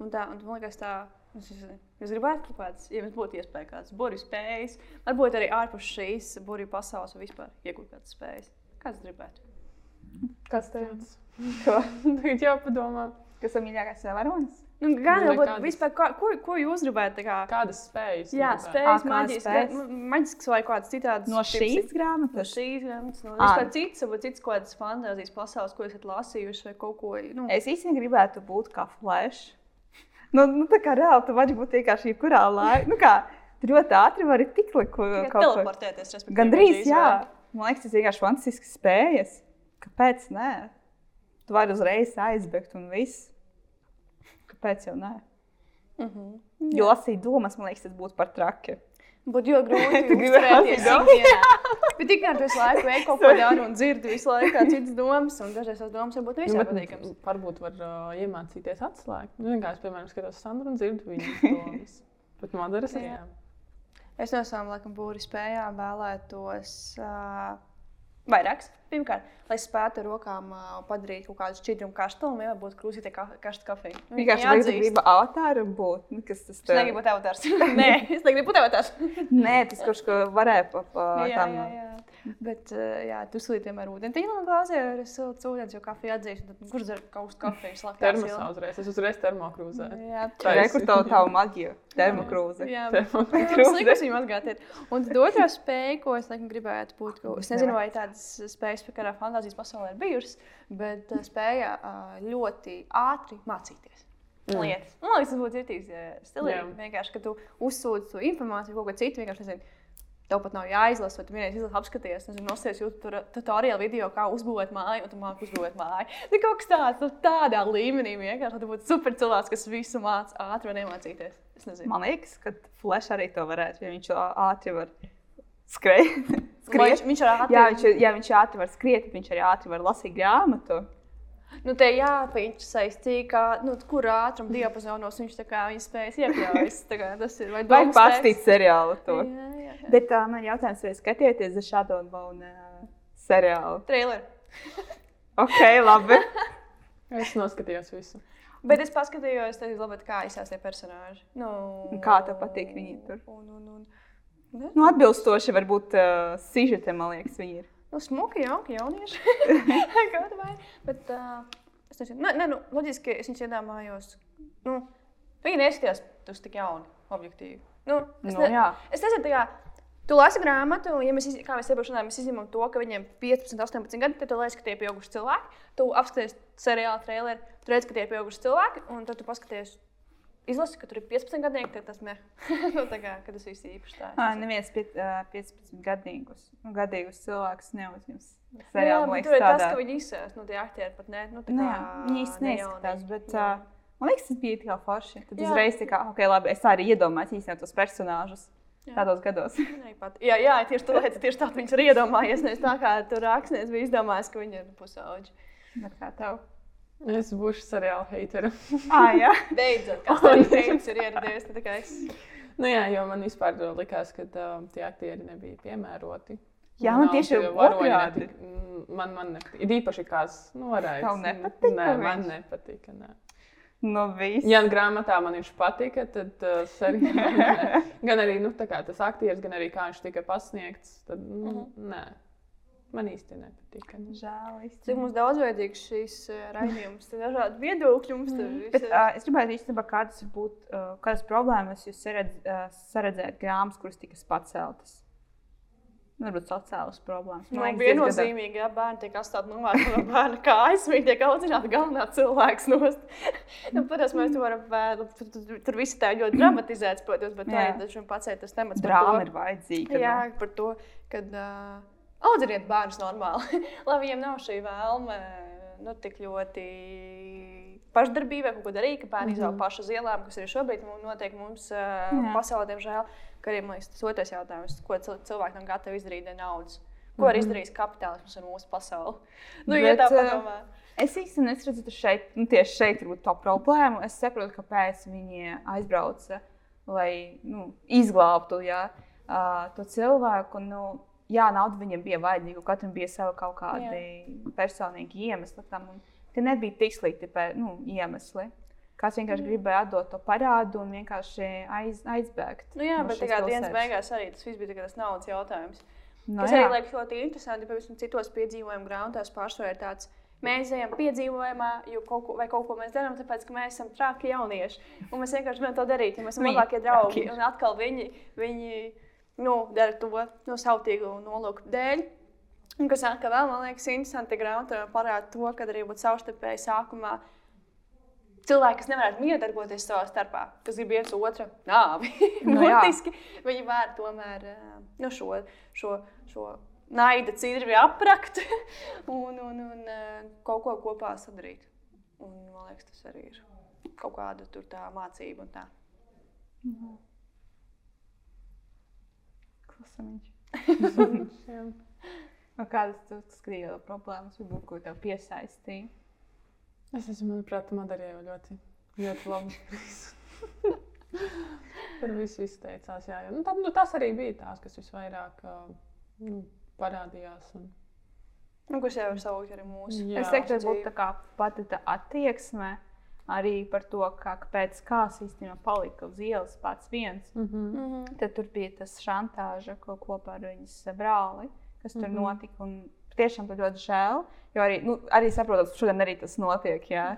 un tā, un man liekas, tā. Es, es, es gribētu kaut kādas, ja mums būtu iespēja kādas burbuļu spējas, varbūt arī ārpus šīs burbuļu pasaules vai vispār iegūt kādas spējas. Kāds gribētu? Kas. Ko? Tagad jāpadomā, Kas ir mīļākais varonis? Nu, gan jau būtu nekādas. vispār, ko, ko, ko jūs gribētu? tā Kā, kādas spējas. jā, spējas, maģiskas, maģiskas vai kādas citādas. No šīs No grāmatas? šīs grāmatas, no vispār citas, varbūt citas kaut kādas fantāzijas pasaules, ko esat lasījuši vai kaut ko. Nu, Es īstenībā gribētu būt kā flash. Nu, nu, tā kā reāli tu vari būt vienkārši jebkurā laikā. Nu, kā, tu ļoti ātri vari tikt kaut ko teleportēties. Gan drīz, jā. Man liekas, tas vienkārši fantastisks spējas. Kāpēc nē? Tu vari uzreiz aizbēgt un viss. Kāpēc jau nē? Mhm. Jo lasīt domas, man liekas, tas būtu par traki. Būtu ļoti grūti lasīt ikdienā. Bet tikmēr tu visu laiku veiki kaut ko daru un dzirdi visu laiku kā citas domas, un dažreiz tās domas varbūt Nu, visai bet patīkamas. Varbūt var uh, iemācīties atslēgt. Nu, vienkārši, piemēram, skatos Sandru un dzirdu viņas domas. Bet Madaras arī. Jā. Es no savām laikam būri spējām vēlētos uh, vairākas. Pirmkārt, lai es spētu ar rokām uh, padarīt kaut kādu šķidrumu karstumu, vai būtu krūzītē ka karsta kafija. Vienkārši tagad tu gribi avatāru būt. Nu, kas tas Es tev- negribu būt avatārs. Nē, es negribu būt avatārs. Nē, tas kaut ko varēja pa, pa jā, tam. jā, jā. Bet, uh, jā, tu slīd vienmēr ūdeni. Glāzē ar siltu ūdeni, jo kafija atzīst. Tad kurš dzer kaut kafiju? Slakt Termosā uzreiz. Es uzreiz termokrūzē. Jā, Tā es- kur tev tā maģija? Termokrūze. Jā, Termokrūze. tas liekas viņam atgādāt. Un tad otrā spēja, ko es laikam gribētu būt, ko, es nezinu, vai tādas spējas pie kādā fantāzijas pasaulē ir bijušas, bet uh, spēja uh, ļoti ātri mācīties. Mm. Lietas. Man liekas, tas būtu citīs stilīgi. Vienkārši, ka tu uzsūdz to informāciju, kaut ko citu, vienkārši nezinu. Tev pat nav jāizlasa, vai tu vienreiz izlasi, apskaties, nezinu, nosies tutoriālu video, kā uzbūvēt māju, un tu māki uzbūvēt māju. Tā kaut kas tāds, nu, tādā līmenī vienkārši, tu būtu super cilvēks, kas visu māca ātri un iemācīties. Man liekas, ka Flash arī to varētu, jo viņš ātri var skriet. Vai Viņš, viņš ātri. Jā, viņš, jā, viņš ātri var skriet, viņš arī ātri var lasīt grāmatu. Nu, te jāpieņemās, cik nu, kur ātruma diapazonos viņš tā kā viņa spējas kā Tas ir vai Vai domas pastīt teksts? seriālu to? Jā, jā, jā. Bet uh, man ir jautājums, vai skatieties uz Shadow and Bone uh, seriālu? Trailer. Ok, labi. Es noskatījos visu. Bet es paskatījos, tad labi, kā izsās tie personāži. Nu, kā tev patīk viņi tur? Un, un, un, ne? Nu, atbilstoši varbūt uh, sižetam, man liekas, viņi ir. Nu, smuki, jauki, jaunieši. Kāda vai? Bet, uh, Es nezinu, ne, ne, nu, loģiski es viņus iedomājos. Nu, viņi neskatījās uz tik jauni, objektīvi. Nu, es, Nu, jā. es nezinu, tā kā tu lasi grāmatu, un, ja mēs, iz- kā mēs iepriekš runājām, mēs izņemam to, ka viņiem ir 15, 18 gadi, tad tu liekas, ka tie ir pieauguši cilvēki. Tu apskaties seriālu traileri, tu redz, ka tie ir pieauguši cilvēki, un tad tu paskaties. Izlasi, ka tur ir 15 gadi, tad tas ir. nu, tā kā kad tas viss ir īpašs. tā. Ā, Neviens pie- ā, 15 gadīgus, nu, gadīgus cilvēkus neuzņems. Jā, Seriālā, bet man tur ir liekas, tas, tādā. ka viņi izsēs, nu, tie aktieri pat ne. Nu, tā Nu, kā jā, viņi īsti neizskatās, bet Jā. man liekas, tas bija tikai forši. Tad Jā. uzreiz tā kā, ok, labi, es arī iedomājos īstenībā tos personāžus Jā. tādos gados. Nē. Jā, jā, tieši tā, lietas, tieši tā viņš ir iedomājies. Nevis tā kā tur rakstnieks bija izdomājis, ka viņi ir pusauģi. Bet kā tev? Es būšu seriāla heitera. Ah, jā. Beidzot, kas arī teicis, ir ieradies. tā kā Es... nu, jā, jo man vispār likās, ka uh, tie aktieri nebija piemēroti. Jā, Un man tieši tie varoņi otrādi. mm, Man, man nepatīk. Ir īpaši kāds noraids. Tev nepatika Nē, man viņš? nepatika. Nē. Nu, viss. Ja grāmatā man viņš patika, tad uh, seriālā nē. gan arī nu, tā kā tas aktieris, gan arī kā viņš tika pasniegts. Tad, nu, nē, man īsti nepatika. Nu. Žēl. Cik īstenībā. mums daudzveidīgs šīs uh, raidījums, dažādi viedokļi mums tur Mm. Bet ir. uh, es gribētu īstenībā, kādas būt, uh, kādas problēmas jūs saredz, uh, saredzējat grāmatas, kuras tika paceltas. Varbūt sociālas problēmas. Nu, Man liekas, diezgan daudz- viennozīmīgi, ja bērni tiek atstāti novērtēti no bērna kājas, viņi tiek audzināti galvenā cilvēks nost. nu, protams, mēs to varam tur, tur, tur viss tā ļoti dramatizēts, protams, bet tā ir taču pats tas temats. Drāma to. ir vajadzīga. Jā, nu. par to, ka uh, audziniet bērnus normāli, lai viņiem nav šī vēlme nu, tik ļoti pašdarbībai ko darīt, ka bērni mm -hmm. izaug paši uz ielām, kas arī šobrīd notiek mums Jā. pasaulē, diemžēl. Arī man liekas, tas otrais jautājums, ko cil- cilvēki nav gatavi izdarīt dēļ naudas. Ko var izdarīt kapitālisms ar mūsu pasauli? Nu, ja Bet, tā eh, padomā. Es īstenībā nesaprotu, ka šeit, nu, tieši šeit ir tā problēma. Es saprotu, kāpēc viņi aizbrauca, lai nu, izglābtu jā, to cilvēku. Nu, jā, nauda viņam bija vajadzīga, katram bija sava kaut kādi personīgi iemesli tam. Tie nebija tik slikti nu, iemesli. Kāds vienkārši gribēja atdot to parādu un vienkārši aiz, aizbēgt. Nu, jā, no bet kā dienas beigās arī tas viss bija tikai tas naudas jautājums. Nu, Tas jā. arī liekas ļoti interesanti. Pavisam citos piedzīvojumu grāmatās pārsvarā ir tāds. Mēs ejam piedzīvojumā, jo kaut ko, vai kaut ko mēs darām, tāpēc, ka mēs esam traki jaunieši. Un mēs vienkārši gribam to darīt, jo mēs esam labākie draugi. Un atkal viņi, viņi nu, dara to no savtīgu nolūku dēļ. Un kas atkal vēl man liekas interesanti, grāmatā parāda to, ka arī būtu savstarpēji sākumā cilvēki, kas nevarētu miedarboties savā starpā, kas grib viens otru nāvi. Nu jā. Būtiski viņi vēr tomēr eh, nu, šo, šo, šo naida cīņu aprakt un, un, un eh, kaut ko kopā sadarīt. Un, man liekas, tas arī ir kaut kāda tur tā mācība un tā. Klusamiņš. Jā. Nu, Kādas tu skatīji problēmas, varbūt, ko tev piesaistīja? Es esmu, manuprāt, Madarē jau ļoti, ļoti labi. Par visu izteicās. Jā, jā. Nu, tad, nu, tas arī bija tās, kas visvairāk nu, parādījās. Un... Nu, kas jau ir savs arī mūsu. Jā. Es teiktu, būtu tā kā pati tā attieksme arī par to, kā, kāpēc kāds īstenībā palika uz ielas pats viens. Mm -hmm. Mm -hmm. Tad tur bija tas šantāža ko kopā ar viņas brāli, kas tur mm. -hmm. notika. Un tiešām tas ļoti žēl. Jo arī, nu, arī saprotu, ka šodien arī tas notiek. Jā.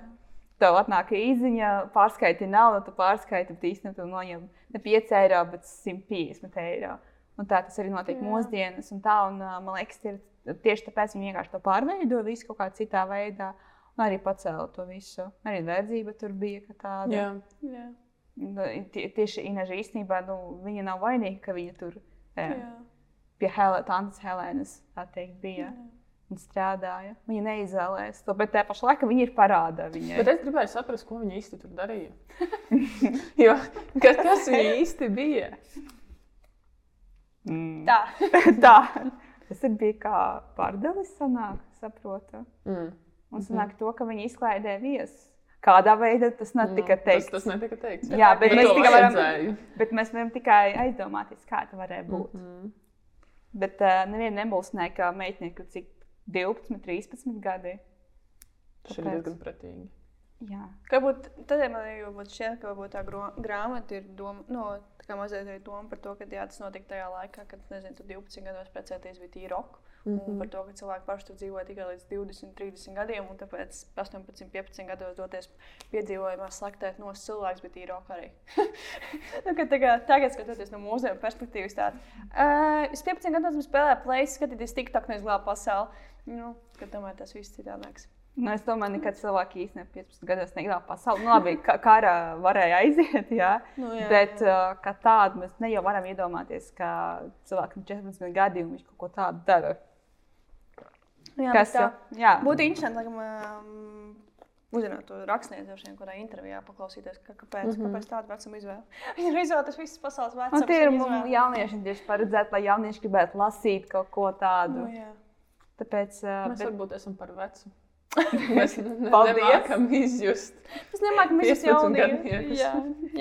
Tev atnāk īziņa, pārskaiti naudu, tu pārskaiti, bet īstenībā tu noņem ne 5 eiro, bet 150 eiro. Un tā tas arī notiek Jā. mūsdienas. Un tā, un, man liekas, tie ir tieši tāpēc viņi vienkārši to pārveido visu kaut kādā citā veidā. Un arī pacēla to visu. Arī verdzība tur bija kā tāda. Jā, Jā. Nu, tie- Tieši Inaža īstenībā nu, viņa nav vainīga, ka viņa tur e, Jā. pie Hel Tantas Helēnas tā teikt, bija Jā. un strādāja. Viņa neizvēlējās to, bet tajā pašā laikā viņa ir parādā viņai. bet es gribēju saprast, ko viņi īsti tur darīja. jo, kas, kas viņi īsti bija? Mm. Tā. tā. Tas bija kā pārdevis, sanāk, saprotu. Mm. Un sanāk to, ka viņi izklaidē viesus. Kādā veidā tas netika Nu, teikts. Tas, tas netika teikts. Jā, bet mēs tikai varam-. Bet mēs varam tikai aizdomāties, kā tas varēja būt. Mm. Mm. Bet uh, neviena nebūsnēja, kā meitene, kur cik 12, 13 gadi. Tas ir diezgan pretīgi. Jā. Varbūt tad man arī šķiet, ka varbūt tā grāmata ir doma, no, tā kā mazliet arī doma par to, ka jā, tas notika tajā laikā, kad, nezinu, tu 12 gados precēties bija tīri roka. Mm -hmm. Un par to, ka cilvēki paši tur dzīvoja tikai līdz 20, 30 gadiem, un tāpēc 18, 15 gados doties piedzīvojumā, slaktēt no cilvēks tīri roka arī. nu, kad tagad, tagad skatoties no mūziķa perspektīvas, tāds uh, - es 15 gados spēlēju plēsis, skatīties TikTok, nevis glābu pasauli. Nu, kad tomēr tas viss citādāks. Nu, es domāju, ka cilvēki īstenībā 15 gados negrib pasauli. Nu, labi, ka karā varēja aiziet, jā. Nu, jā, bet uh, kā tādu mēs ne jau varam iedomāties, ka cilvēkam ir 14 gadi un viņš kaut ko tādu dara. Jā, Kas tā jā, būtu interesanti, laikam, um, uzzināt to vien, kurā intervijā paklausīties, ka, kāpēc, mm -hmm. kāpēc tāda vecuma izvēle. Viņa ir izvēlējusies visas pasaules Un vecumus. tie ir mums jaunieši tieši paredzēti, lai jaunieši gribētu lasīt kaut ko tādu. Nu, jā. Tāpēc uh, Mēs bet, varbūt esam par vecu. Mēs nemākam izjust. Nemāku mīlēt 15 jauniešu. Jā,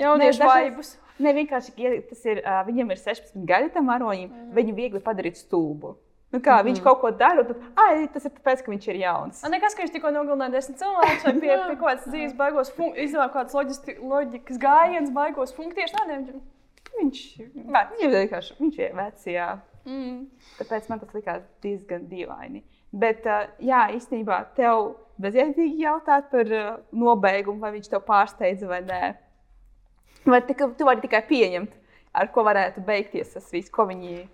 jauniešu vaibus. ne vienkārši ie- tas ir, viņam ir 16 gadi tam varoņam, mm. viņu viegli padarīt stulbu. Nu kā, mm. Viņš kaut ko dara, tad, ai, tas ir tāpēc, ka viņš ir jauns. Man liekas, ka viņš tikko nogalināja desmit cilvēkus, vai pie, pie kādas dzīves baigos, izdomāja kaut kādas loģiski- loģikas gājienas, baigos funkcijas. Nē, viņš- Viņš, Vecs. viņš ir vienkārši viņš ir vecs, jā. Mm. Tāpēc man tas likās diezgan dīvaini. Bet, uh, jā, īstenībā tev bezjēdzīgi jautāt par uh, nobeigumu, vai viņš tev pārsteidza vai nē. Vai tika, tu vari tikai pieņemt, ar ko varētu beigties tas viss, ko viņi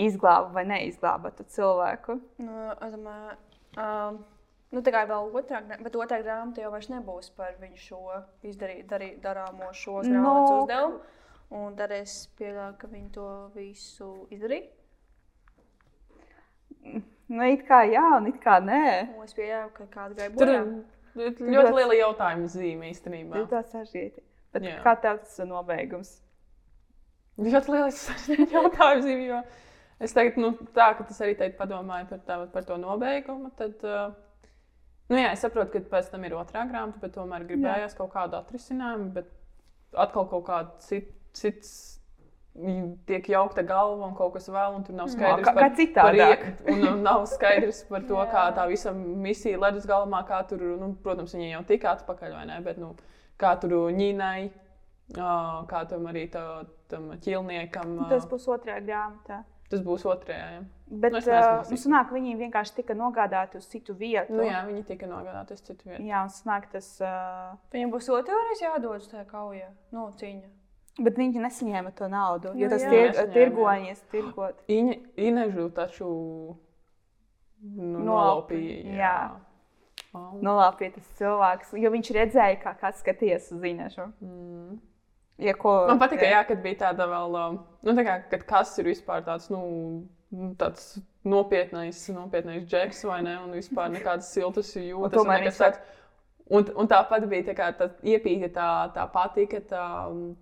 izglāba vai neizglāba tu cilvēku. Nu, domāju, um, nu, tā kā vēl otrā, bet otrā grāmata jau nebūs par viņu šo izdarīt, darī, darāmo šo No. grāmatas uzdevumu. Un tad es pieļauju, ka viņi to visu izdarīja. Nu, it kā jā, un it kā nē. Es pieļauju, ka kāda gāja Tur bojā. ir ir ļoti liela jautājuma zīme īstenībā. Tas ir tāds sarežģīti. Bet Jā. kā tev tas ir nobeigums? Ļoti liels jautājums. Jo es teiktu, nu, tā, ka tas arī teikt, padomāju par, tā, par to nobeigumu. Tad, nu, jā, es saprotu, ka pēc tam ir otrā grāmata, bet tomēr gribējās kaut kādu atrisinājumu. Bet atkal kaut kāds cit, cits tiek jaukta galva un kaut kas vēl, un tur nav skaidrs, kā- kā par, iek- un, un nav skaidrs par to, kā tā visa misija ledus galvā, kā tur, nu, protams, viņi jau tika atpakaļ, vai ne? Bet, nu, kā tur ņīnai, kā tam arī tā, tam ķilniekam. Tas būs otrajā grāmatā. Tas būs otrajā. Jā, Bet Nu, es nu, sanāk, viņi vienkārši tika nogādāti uz citu vietu. nu, jā viņi tika nogādāti uz citu vietu. jā un sanāk, tas, uh, Viņam būs otrreiz jādodas tajā kaujā, no cīņa. Bet viņi nesaņēma to naudu. Jo Nu, tas jā. tir, Nesaņēma, tirgoņies, tirgot. Viņa Inežu taču nu, nolaupīja. jā. Oh. Nolāpīja tas cilvēks, jo viņš redzēja, kā kāds skatījās uz Inešu. Mm. Ja ko, Man patīk, jā, kad bija tāda vēl, um, nu, tā kā, kad kas ir vispār tāds, nu, nu, tāds nopietnais, nopietnais džeks vai ne, un vispār nekādas siltas jūtas. tomēr viņš tāds. Un, un tāpat bija tā, tā iepīta tā, tā patika, tā,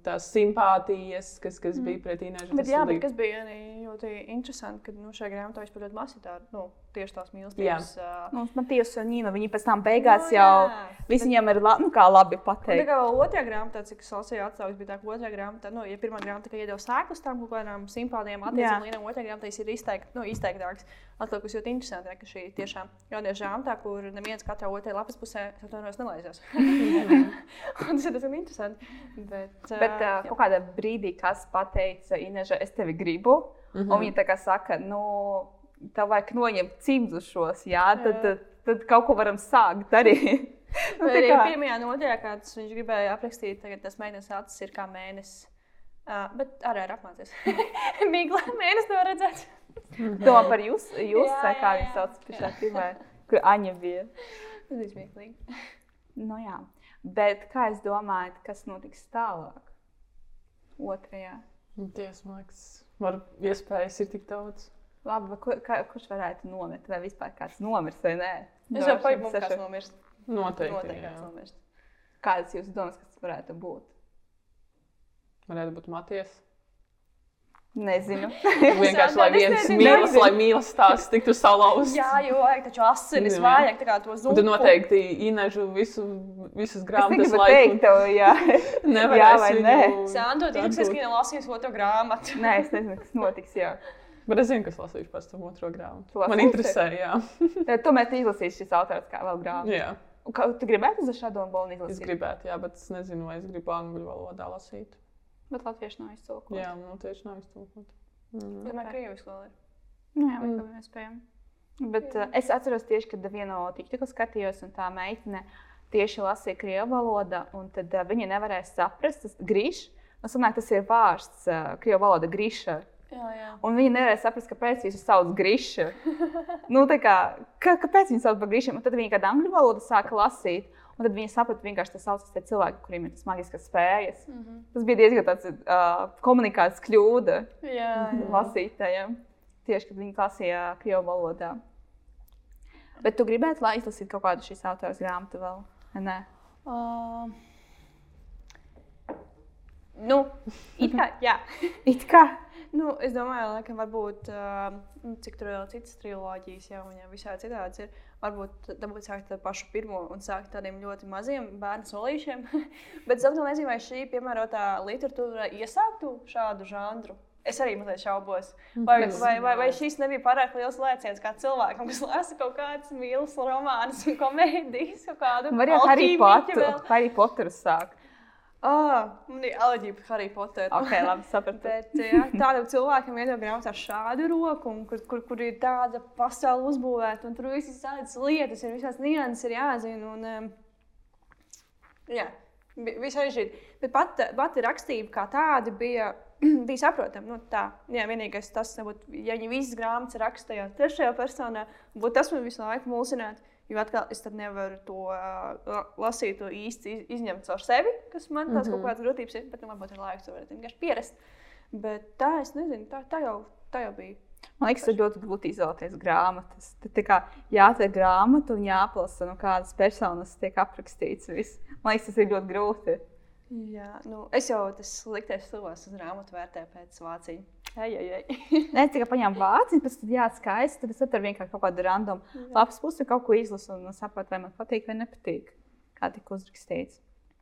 tā simpātijas, kas, kas mm. bija pret Inežu. Bet, jā, bet kas bija arī ļoti interesanti, ka nu, šajā grāmatā vispār ļoti maz ir tādu nu, tieši tās mīlestības. Uh, nu, Matijas un Nīna, viņi pēc tam beigās Nu, jau, jā. visi viņiem ir la, nu, kā labi Un Tā pateikt. kā vēl otrajā grāmatā, cik es lasīju, atsaugs bija tā, ka otrajā grāmatā, nu, ja pirmā grāmatā iedeva sēklas tam kaut kādām simpātijām, attiecībām, līnijām, otrajā grāmatā ir izteikt, nu, izteiktāks. Kas ļoti interesanti, ir, ka šī tiešām jauniešu grāmatā, kur neviens katrā otrajā lapas pusē atvainojas nelaizās. Tas ir diezgan interesanti. Bet, Bet uh, kaut kādā brīdī, kas pateica, Ineža, es tevi gribu, mm -hmm. un viņa tā kā saka, nu, tev vajag noņemt cimdus šos, jā, tad, tad, tad kaut ko varam sākt darīt. Nu, tā arī kā- pirmajā nodaļā, kāds viņš gribēja aprakstīt, tagad tas mēnesis acis ir kā mēnesis. Uh, bet arī ir apmācies. Mīkla mēnesis nav redzēts. Domā par jūs, jūs Jā, kā jā. sauc pie šā filmā, kur Aņa bija. Tas bija smieklīgi. Nu, jā. Bet kā es domāju, kas notiks tālāk? Otrajā. Tiesa, man liekas, var, iespējas ir tik daudz. Labi, kur, kā, kurš varētu nomirt? Vai vispār kāds nomirs vai nē? Es jau paiet mums kāds nomirst. Noteikti. Noteikti kāds nomirst. Kādas jūsu domas, kas varētu būt? Varētu būt Matijas. Nezinu. Vienkārši, lai viens nezinu. lai mīlas tās tiktu salauzts. Jā, jo vajag taču asinis, Jā. vajag tā kā to zūmu. tad noteikti Inežu visu, visas grāmatas negribu teikt, tev, jā. Nevarēs jā vai nē. Atdot. esi skribi lasījis otro grāmatu. Nē, es nezinu, kas notiks. Jā. Bet es zinu, kas lasīšu pēc tam otro grāmatu. Tu Man otru? interesē, jā. Tad tomēr izlasīs šis autors kā vēl grāmatu. jā. Kā, tu gribētu uz šādu balonu Es izlasīt? gribētu, jā, bet es nezinu, vai es gribu angļu valodā lasīt. Bet latviešu nav izcilkot. Jā, nu tieši nav iztūkot. Mm. Domāju, krieviski vēl ir. Nu, jā, Mm. mm. iespējams. Bet uh, es atceros tieši, kad vienu no tiktu skatījos, un tā meitene tieši lasīja krievu valodā, un tad uh, viņa nevarēja saprast, tas grīš. Man sanāk, tas ir vārds uh, krievu valoda grīša. Jā, jā. Un viņi nevarēja saprast, kāpēc viņu sauc grīša. nu, tā kā, ka, kāpēc viņu sauc par grīšiem? Tad viņi kādā angļu valodā sāka lasīt. Un tad viņi saprata, ka tas sauc par cilvēku, kuriem ir tas maģiskas spējas. Mm -hmm. Tas bija diezgan tāds uh, komunikācijas kļūda jā, jā. lasītājiem. Tieši kad viņi lasīja krievu valodā. Bet tu gribētu, lai izlasītu kaut kādu šīs autors grāmatu vēl? Nē, Uh, nu, it kā, jā. it kā. Nu, es domāju, ka varbūt, uh, cik tur vēl citas triloģijas, jau viņam visādi citāds ir. Varbūt dabūt sākt ar pašu pirmo un sākt tādiem ļoti maziem bērnu solīšiem. Bet es nezinu, vai šī piemērotā literatūra iesāktu šādu žanru. Es arī mazliet šaubos. Vai, Es- vai, vai, vai šis nebija pārāk liels lēciens kā cilvēkam, kas lasa kaut kādas mīlestības romānus un komēdijas, kaut kādu Var jau Harry alķīmiķi Potteru, vēl. Harry Potteru sākt. Ah, man ir alerģija par Harry Potteru. Ok, labi, sapratu. Bet jā, tādam cilvēkam ir grāmatā ar šādu roku, un kur, kur, kur ir tāda pasaule uzbūvēta, un tur viss ir tādas lietas, ir visādas nianses, ir jāzina. Un, jā, bi- bija sarežģīti. Bet pat, pati rakstība kā tāda bija, bija saprotama. Nu, tā, jā, vienīgais tas, varbūt, ja viņi visas grāmatas rakstīja trešajā personā, būtu tas man visu laiku mulsinātu. Jo atkal es nevaru to uh, lasīt, to īsti iz, izņemt caur sevi, kas man tāds mm -hmm. kaut kādas grūtības ir. Bet, nu, varbūt ar laiku to varētu vienkārši pierast. Bet tā es nezinu, tā, tā, jau, tā jau bija. Man liekas, tas ir ļoti grūti izvēlēties grāmatas. Tad tā kā jāatver grāmatu un jāplasa, nu, kādas personas tiek aprakstītas. Viss. Man liekas, tas ir ļoti grūti. Jā, nu, es jau tas sliktais cilvēks uz grāmatu vērtēju pēc vāciņa. Ai, ai, ai. Nē, tikai paņēmu vāciņu, pēc tam jāatskaista. Tad es atveru vienkārši kaut kādu random lapas pusi, kaut ko izlasu un saprotu, vai man patīk vai nepatīk. Kā tika uzrakstīts.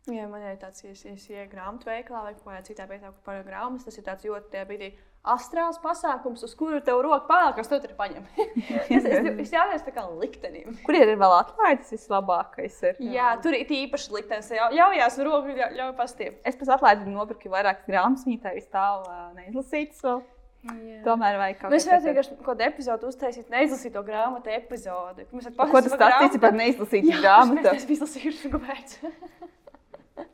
Jā, man ir tāds, ja es es ieeju grāmatu veikalā vai kādā citā vietā, kur pārāk grāmatas, tas ir tāds ļoti brīdī astrāls pasākums, uz kuru tev roka pārāk, kas tu tur paņem. es, es, es jādara tā kā liktenim. Kur ir vēl atlaides vislabākais? Ir? Jā, tur ir īpaši liktenis. Jau, jaujās ar roku, ļauj, ļauj pastiept. Es pēc atlaides nopirku vairākas grāmatas, viss tālu neizlasītas vēl. Tomēr vajag kaut Mēs kas varētu tāds. vienkārši kaut kādu epizodu uztaisīt, neizlasīt to grāmatu epizodi. Mēs Ko tas stāstīs par neizlasītu grāmatu? Es esmu izlasījuši, kāpēc.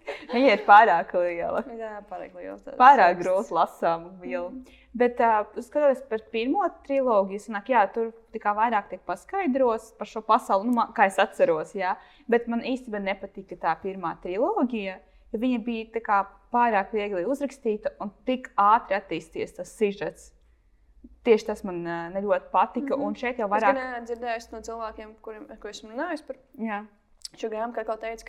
Viņa ir pārāk liela. Jā, pārāk tāds Pārāk grūti lasām vielu. Bet, uh, skatoties par pirmo trilogiju, sanāk, jā, tur vairāk tiek paskaidrots par šo pasauli, nu, man, kā es atceros. Jā. Bet man īstenībā nepatika tā pirmā trilogija, jo viņa bija kā pārāk viegli uzrakstīta un tik ātri attīstījies tas sižets. Tieši tas man uh, ļoti patika. Mm -hmm. Un šeit jau Es vairāk. gan dzirdēju no cilvēkiem, kuriem ko esmu runājis par Jā. šo grāmatu, kā jau teicu,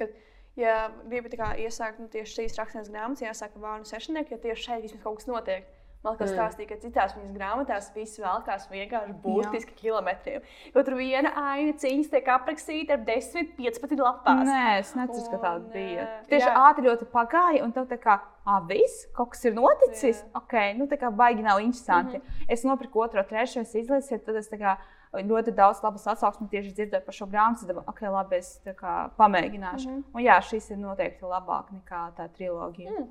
ja kā iesākt nu, tieši šīs raksturīgās grāmatas, jāsāk ar vārnu sešnieku, jo tieši šeit vismaz kaut kas notiek. Man liekas, Mm. stāstīja, ka citās viņas grāmatās viss velkās vienkārši burtiski kilometriem. Jo tur viena aina cīņas tiek aprakstīta ar 10, 15 lapās. Nē, es neceru, ka tāda bija. ā, Tieši jā. ātri ļoti pagāja, un tev tā kā, ah, viss, kaut kas ir noticis. Jā. Ok, nu tā kā baigi nav interesanti. Mm -hmm. Es nopirku otro, trešo, es izlasīju, tad es tā kā ļoti daudz labas atsauksmes tieši dzirdēju par šo grāmatu. Domāju, ok, labi, es kā pamēģināšu. Mm -hmm. Un jā, šis ir noteikti labāk nekā tā trilogija. Mm.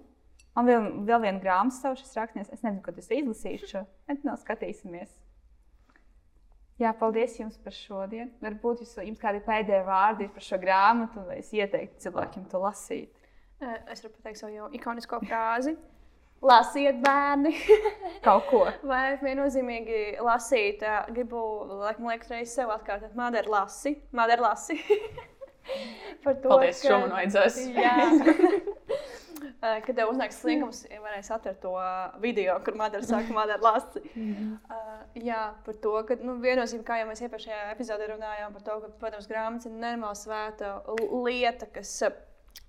Man vēl, vēl viena grāmata, savu šis rakstnieks. Es nezinu, kad es izlasīšu, bet no skatīsimies. Jā, paldies jums par šodien. Varbūt jūs, jums kādi pēdējie vārdi ir par šo grāmatu, vai es ieteiktu cilvēkiem to lasīt. Eh, Es varu pateikt savu ikonisko frāzi. Lasiet, bērni! Kaut ko. Vai viennozīmīgi lasīt, gribu, laikam, liekas, reizes sev atkārtot, Madara lasi, Madara lasi. Par to, Paldies, šo man vajadzēs. Jā. Kad tev uznāks slinkums, varēs atrast to video, kur Madara saka, Madara lasi. Uh, jā, par to, ka nu, viennozīmīgi, kā jau mēs iepriekšējā epizodē runājām, par to, ka, protams, grāmatas ir nenormāli svēta lieta, kas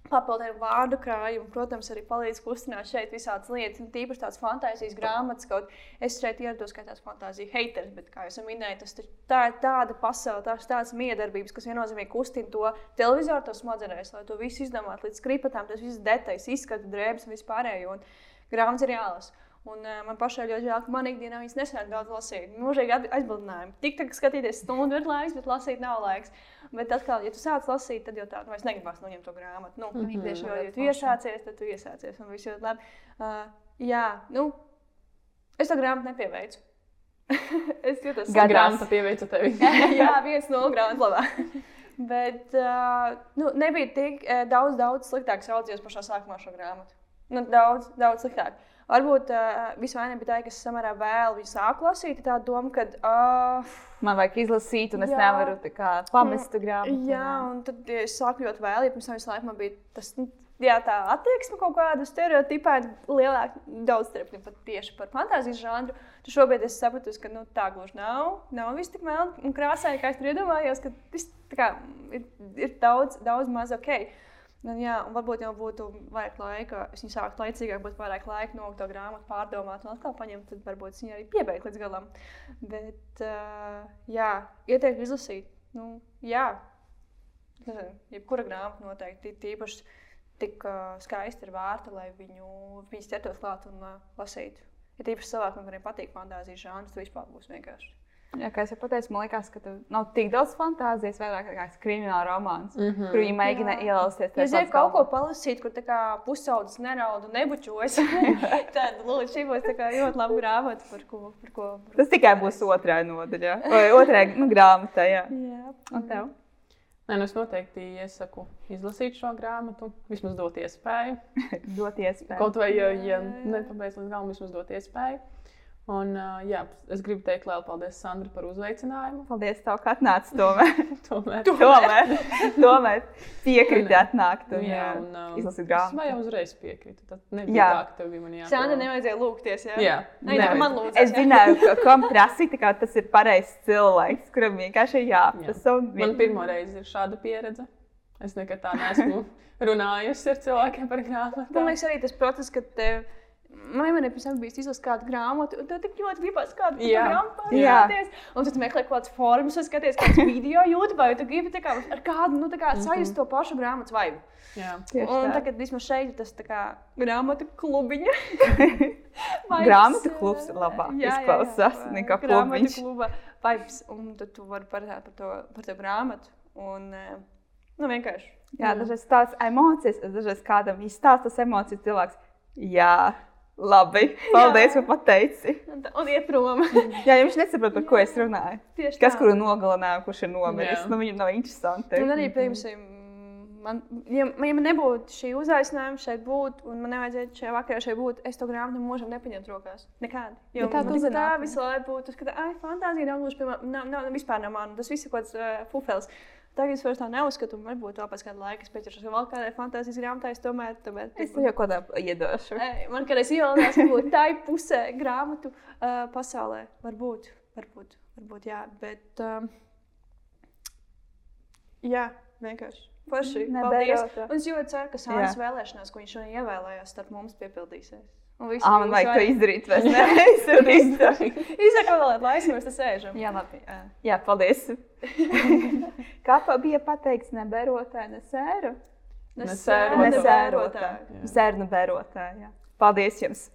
papildina vārdu krājumu, protams, arī palīdz kustināt šeit visādas lietas, un tīpaši tādas fantāzijas grāmatas, kaut es šeit ierados kā tāds fantāzija haters, bet, kā jau minēju, tas tā ir tāda pasaule, tās tādas miedarbības, kas viennozīmīgi kustina to televizoru, to smadzenēs, lai to visu izdomātu līdz skripatām, tas viss detaļas, izskatu drēbes un vispārējo, un grāmatas ir jālasa. Un, uh, man pašai ļoti žēl, ka man ikdienā viņas nesenāk daudz lasīt. Mūžīgi aizbildinājumi. Tik tā, ka skatīties stundu ir laiks, bet lasīt nav laiks. Bet atkal, ja tu sāc lasīt, tad jau tā, nu, vairs negribas noņemt to grāmatu. Nu, mm -hmm. jo, ja tu iesācies, tad tu iesācies. Un viss ļoti labi. Uh, jā, nu, es to grāmatu nepieveicu. es jūtos Gadās. Grāmata pieveica tevi. Jā, viens no grāmatā. Bet uh, nu, nebija tik daudz, daudz sliktāk saucies pašā sākumā šo grāmatu. Nu, daudz, daudz sliktāk. Varbūt uh, visvainība bija tā, ka es samērā vēl viņu sāku lasīt. Tā doma, ka. Uh, Man vajag izlasīt, un es Jā. nevaru kā, pamest to grāmatu. jā, un tad ja es sāku ļoti vēl, ja pirms tam visu laiku man bija tas. Nu, Jā, tā attieksme kaut kāda stereotipēta, lielāka, daudz starpība pat tieši par fantāzijas žanru. Tu šobrīd es sapratu, ka nu, tā gluži nav. Nav viss tik melni un krāsaini, kā es tur iedomājos, ka tas kā, ir, ir daudz, daudz maz ok. Un, jā, un varbūt jau būtu vairāk laika, es viņu sāktu laicīgāk, būtu vairāk laika nolikt to grāmatu, pārdomāt un atkal paņemt, tad varbūt es viņu arī piebeigtu līdz galam. Bet, uh, jā, ieteiktu izlasīt. Nu, jā, jebkura grāmata noteikti tīpaši tik uh, skaisti ir vērta, lai viņu viņas ķertos klāt un uh, lasītu. Ja tīpaši cilvēkiem, kuriem patīk fantāzijas žanrs, tas vispār būs vienkārši. Jā, kā jau teicu, man liekas, ka tur nav tik daudz fantāzijas, vairāk kā krimināla romāns, mm Mhm. -hmm. kur viņi mēģina ielausties. Ja es gribu kaut ko palasīt, kur pusaudzis neraud un nebučojas, tad lūdzu, šī būs ļoti laba grāmata, par ko. Par ko par... Tas tikai būs otrā nodaļa, vai otrā nu, grāmatā. Jā. Jā. Un tev? Nē, nu es noteikti iesaku izlasīt šo grāmatu, vismaz dot iespēju. Dot iespēju. Kaut vai, ja, ja nepabeigts līdz galam, vismaz dot iespēju. Un, uh, jā, es gribu teikt lielu paldies Sandra par uzaicinājumu. Paldies, tev, ka atnāci tomēr. Tomēr. tomēr, tomēr piekriti atnākt un Jā, jā, un, um, izlasīt Es grāmatu. vai jau uzreiz piekrītu. Tad nebija Jā. tā, ka tev bija jāatbild. Sandra nevajadzēja lūgties. Jā, Jā. Nē, Nē. man lūdzu. Es zināju, ka kam prasīt, kā tas ir pareizs cilvēks, kuram vienkārši ir Jā. jāprasa. un Man pirmo reizi ir šāda pieredze. Es nekad tā neesmu runājusi ar cilvēkiem par Man grāmatām. liekas, arī tas process, kad tev. Man vienmēr ir bijis izlasīt kādu grāmatu, un tev tik ļoti gribas kādu grāmatu pārskatīties. Un tad meklē kaut kādas formas, un skaties kādu video YouTube, vai tu gribi kā, ar kādu nu, kā, sajust to pašu grāmatu vaibu. Jā. Un tagad vismaz šeit ir tas tā kā grāmatu klubiņa. Grāmatu jā. klubs ir labāk Jā, izklausās nekā Grāmatu klubiņš. kluba vibes, un tad tu vari parunāt par to, par to grāmatu. Un, eh, nu, vienkārši. Jā, dažreiz tāds emocijas, dažreiz kādam izstāsta tas emocijas cilvēks. Jā, labi, paldies, ka pateici. Un, un iet prom. Jā, ja viņš nesaprot, par ko es runāju. Tieši Kas tā. kuru nogalināja, kurš ir nomiris. Nu, viņam nav interesanti. Un arī, piemēram, man, ja, ja man nebūtu šī uzaicinājuma šeit būt, un man nevajadzētu šajā vakarā šeit būt, es to grāmatu mūžam nepaņemtu rokās. Nekādi. Jo Bet tā man tā visu laiku būtu, ka tā fantāzija nav gluži, piemēram, nav, nav, vispār nav mana. Tas viss ir kaut kāds uh, fufels. Tagad es vairs tā neuzskatu, varbūt vēl pēc kāda laika es pieķeršos vēl kādai fantāzijas grāmatai. Tomēr, tomēr Es jau kaut kādā iedošu. Ei, Man kādreiz ka būtu tā pusē grāmatu uh, pasaulē. Varbūt, varbūt, varbūt jā. Bet, um, jā, vienkārši. Forši. Paldies. Un es ļoti ceru, ka Sānas vēlēšanās, ko viņš šodien ievēlējās, starp mums piepildīsies. Un visi Ā, man vajag to vai- izdarīt. vairs ne? Es to izdarīju. Izsaka vēl laiks, mēs te sēžam. Jā, labi. ā, Jā, paldies. Kā pa bija pateikts, neberotāji, nesēru? Nesērotāji. Nesērotāji. Zērnu berotāji. jā. Paldies jums!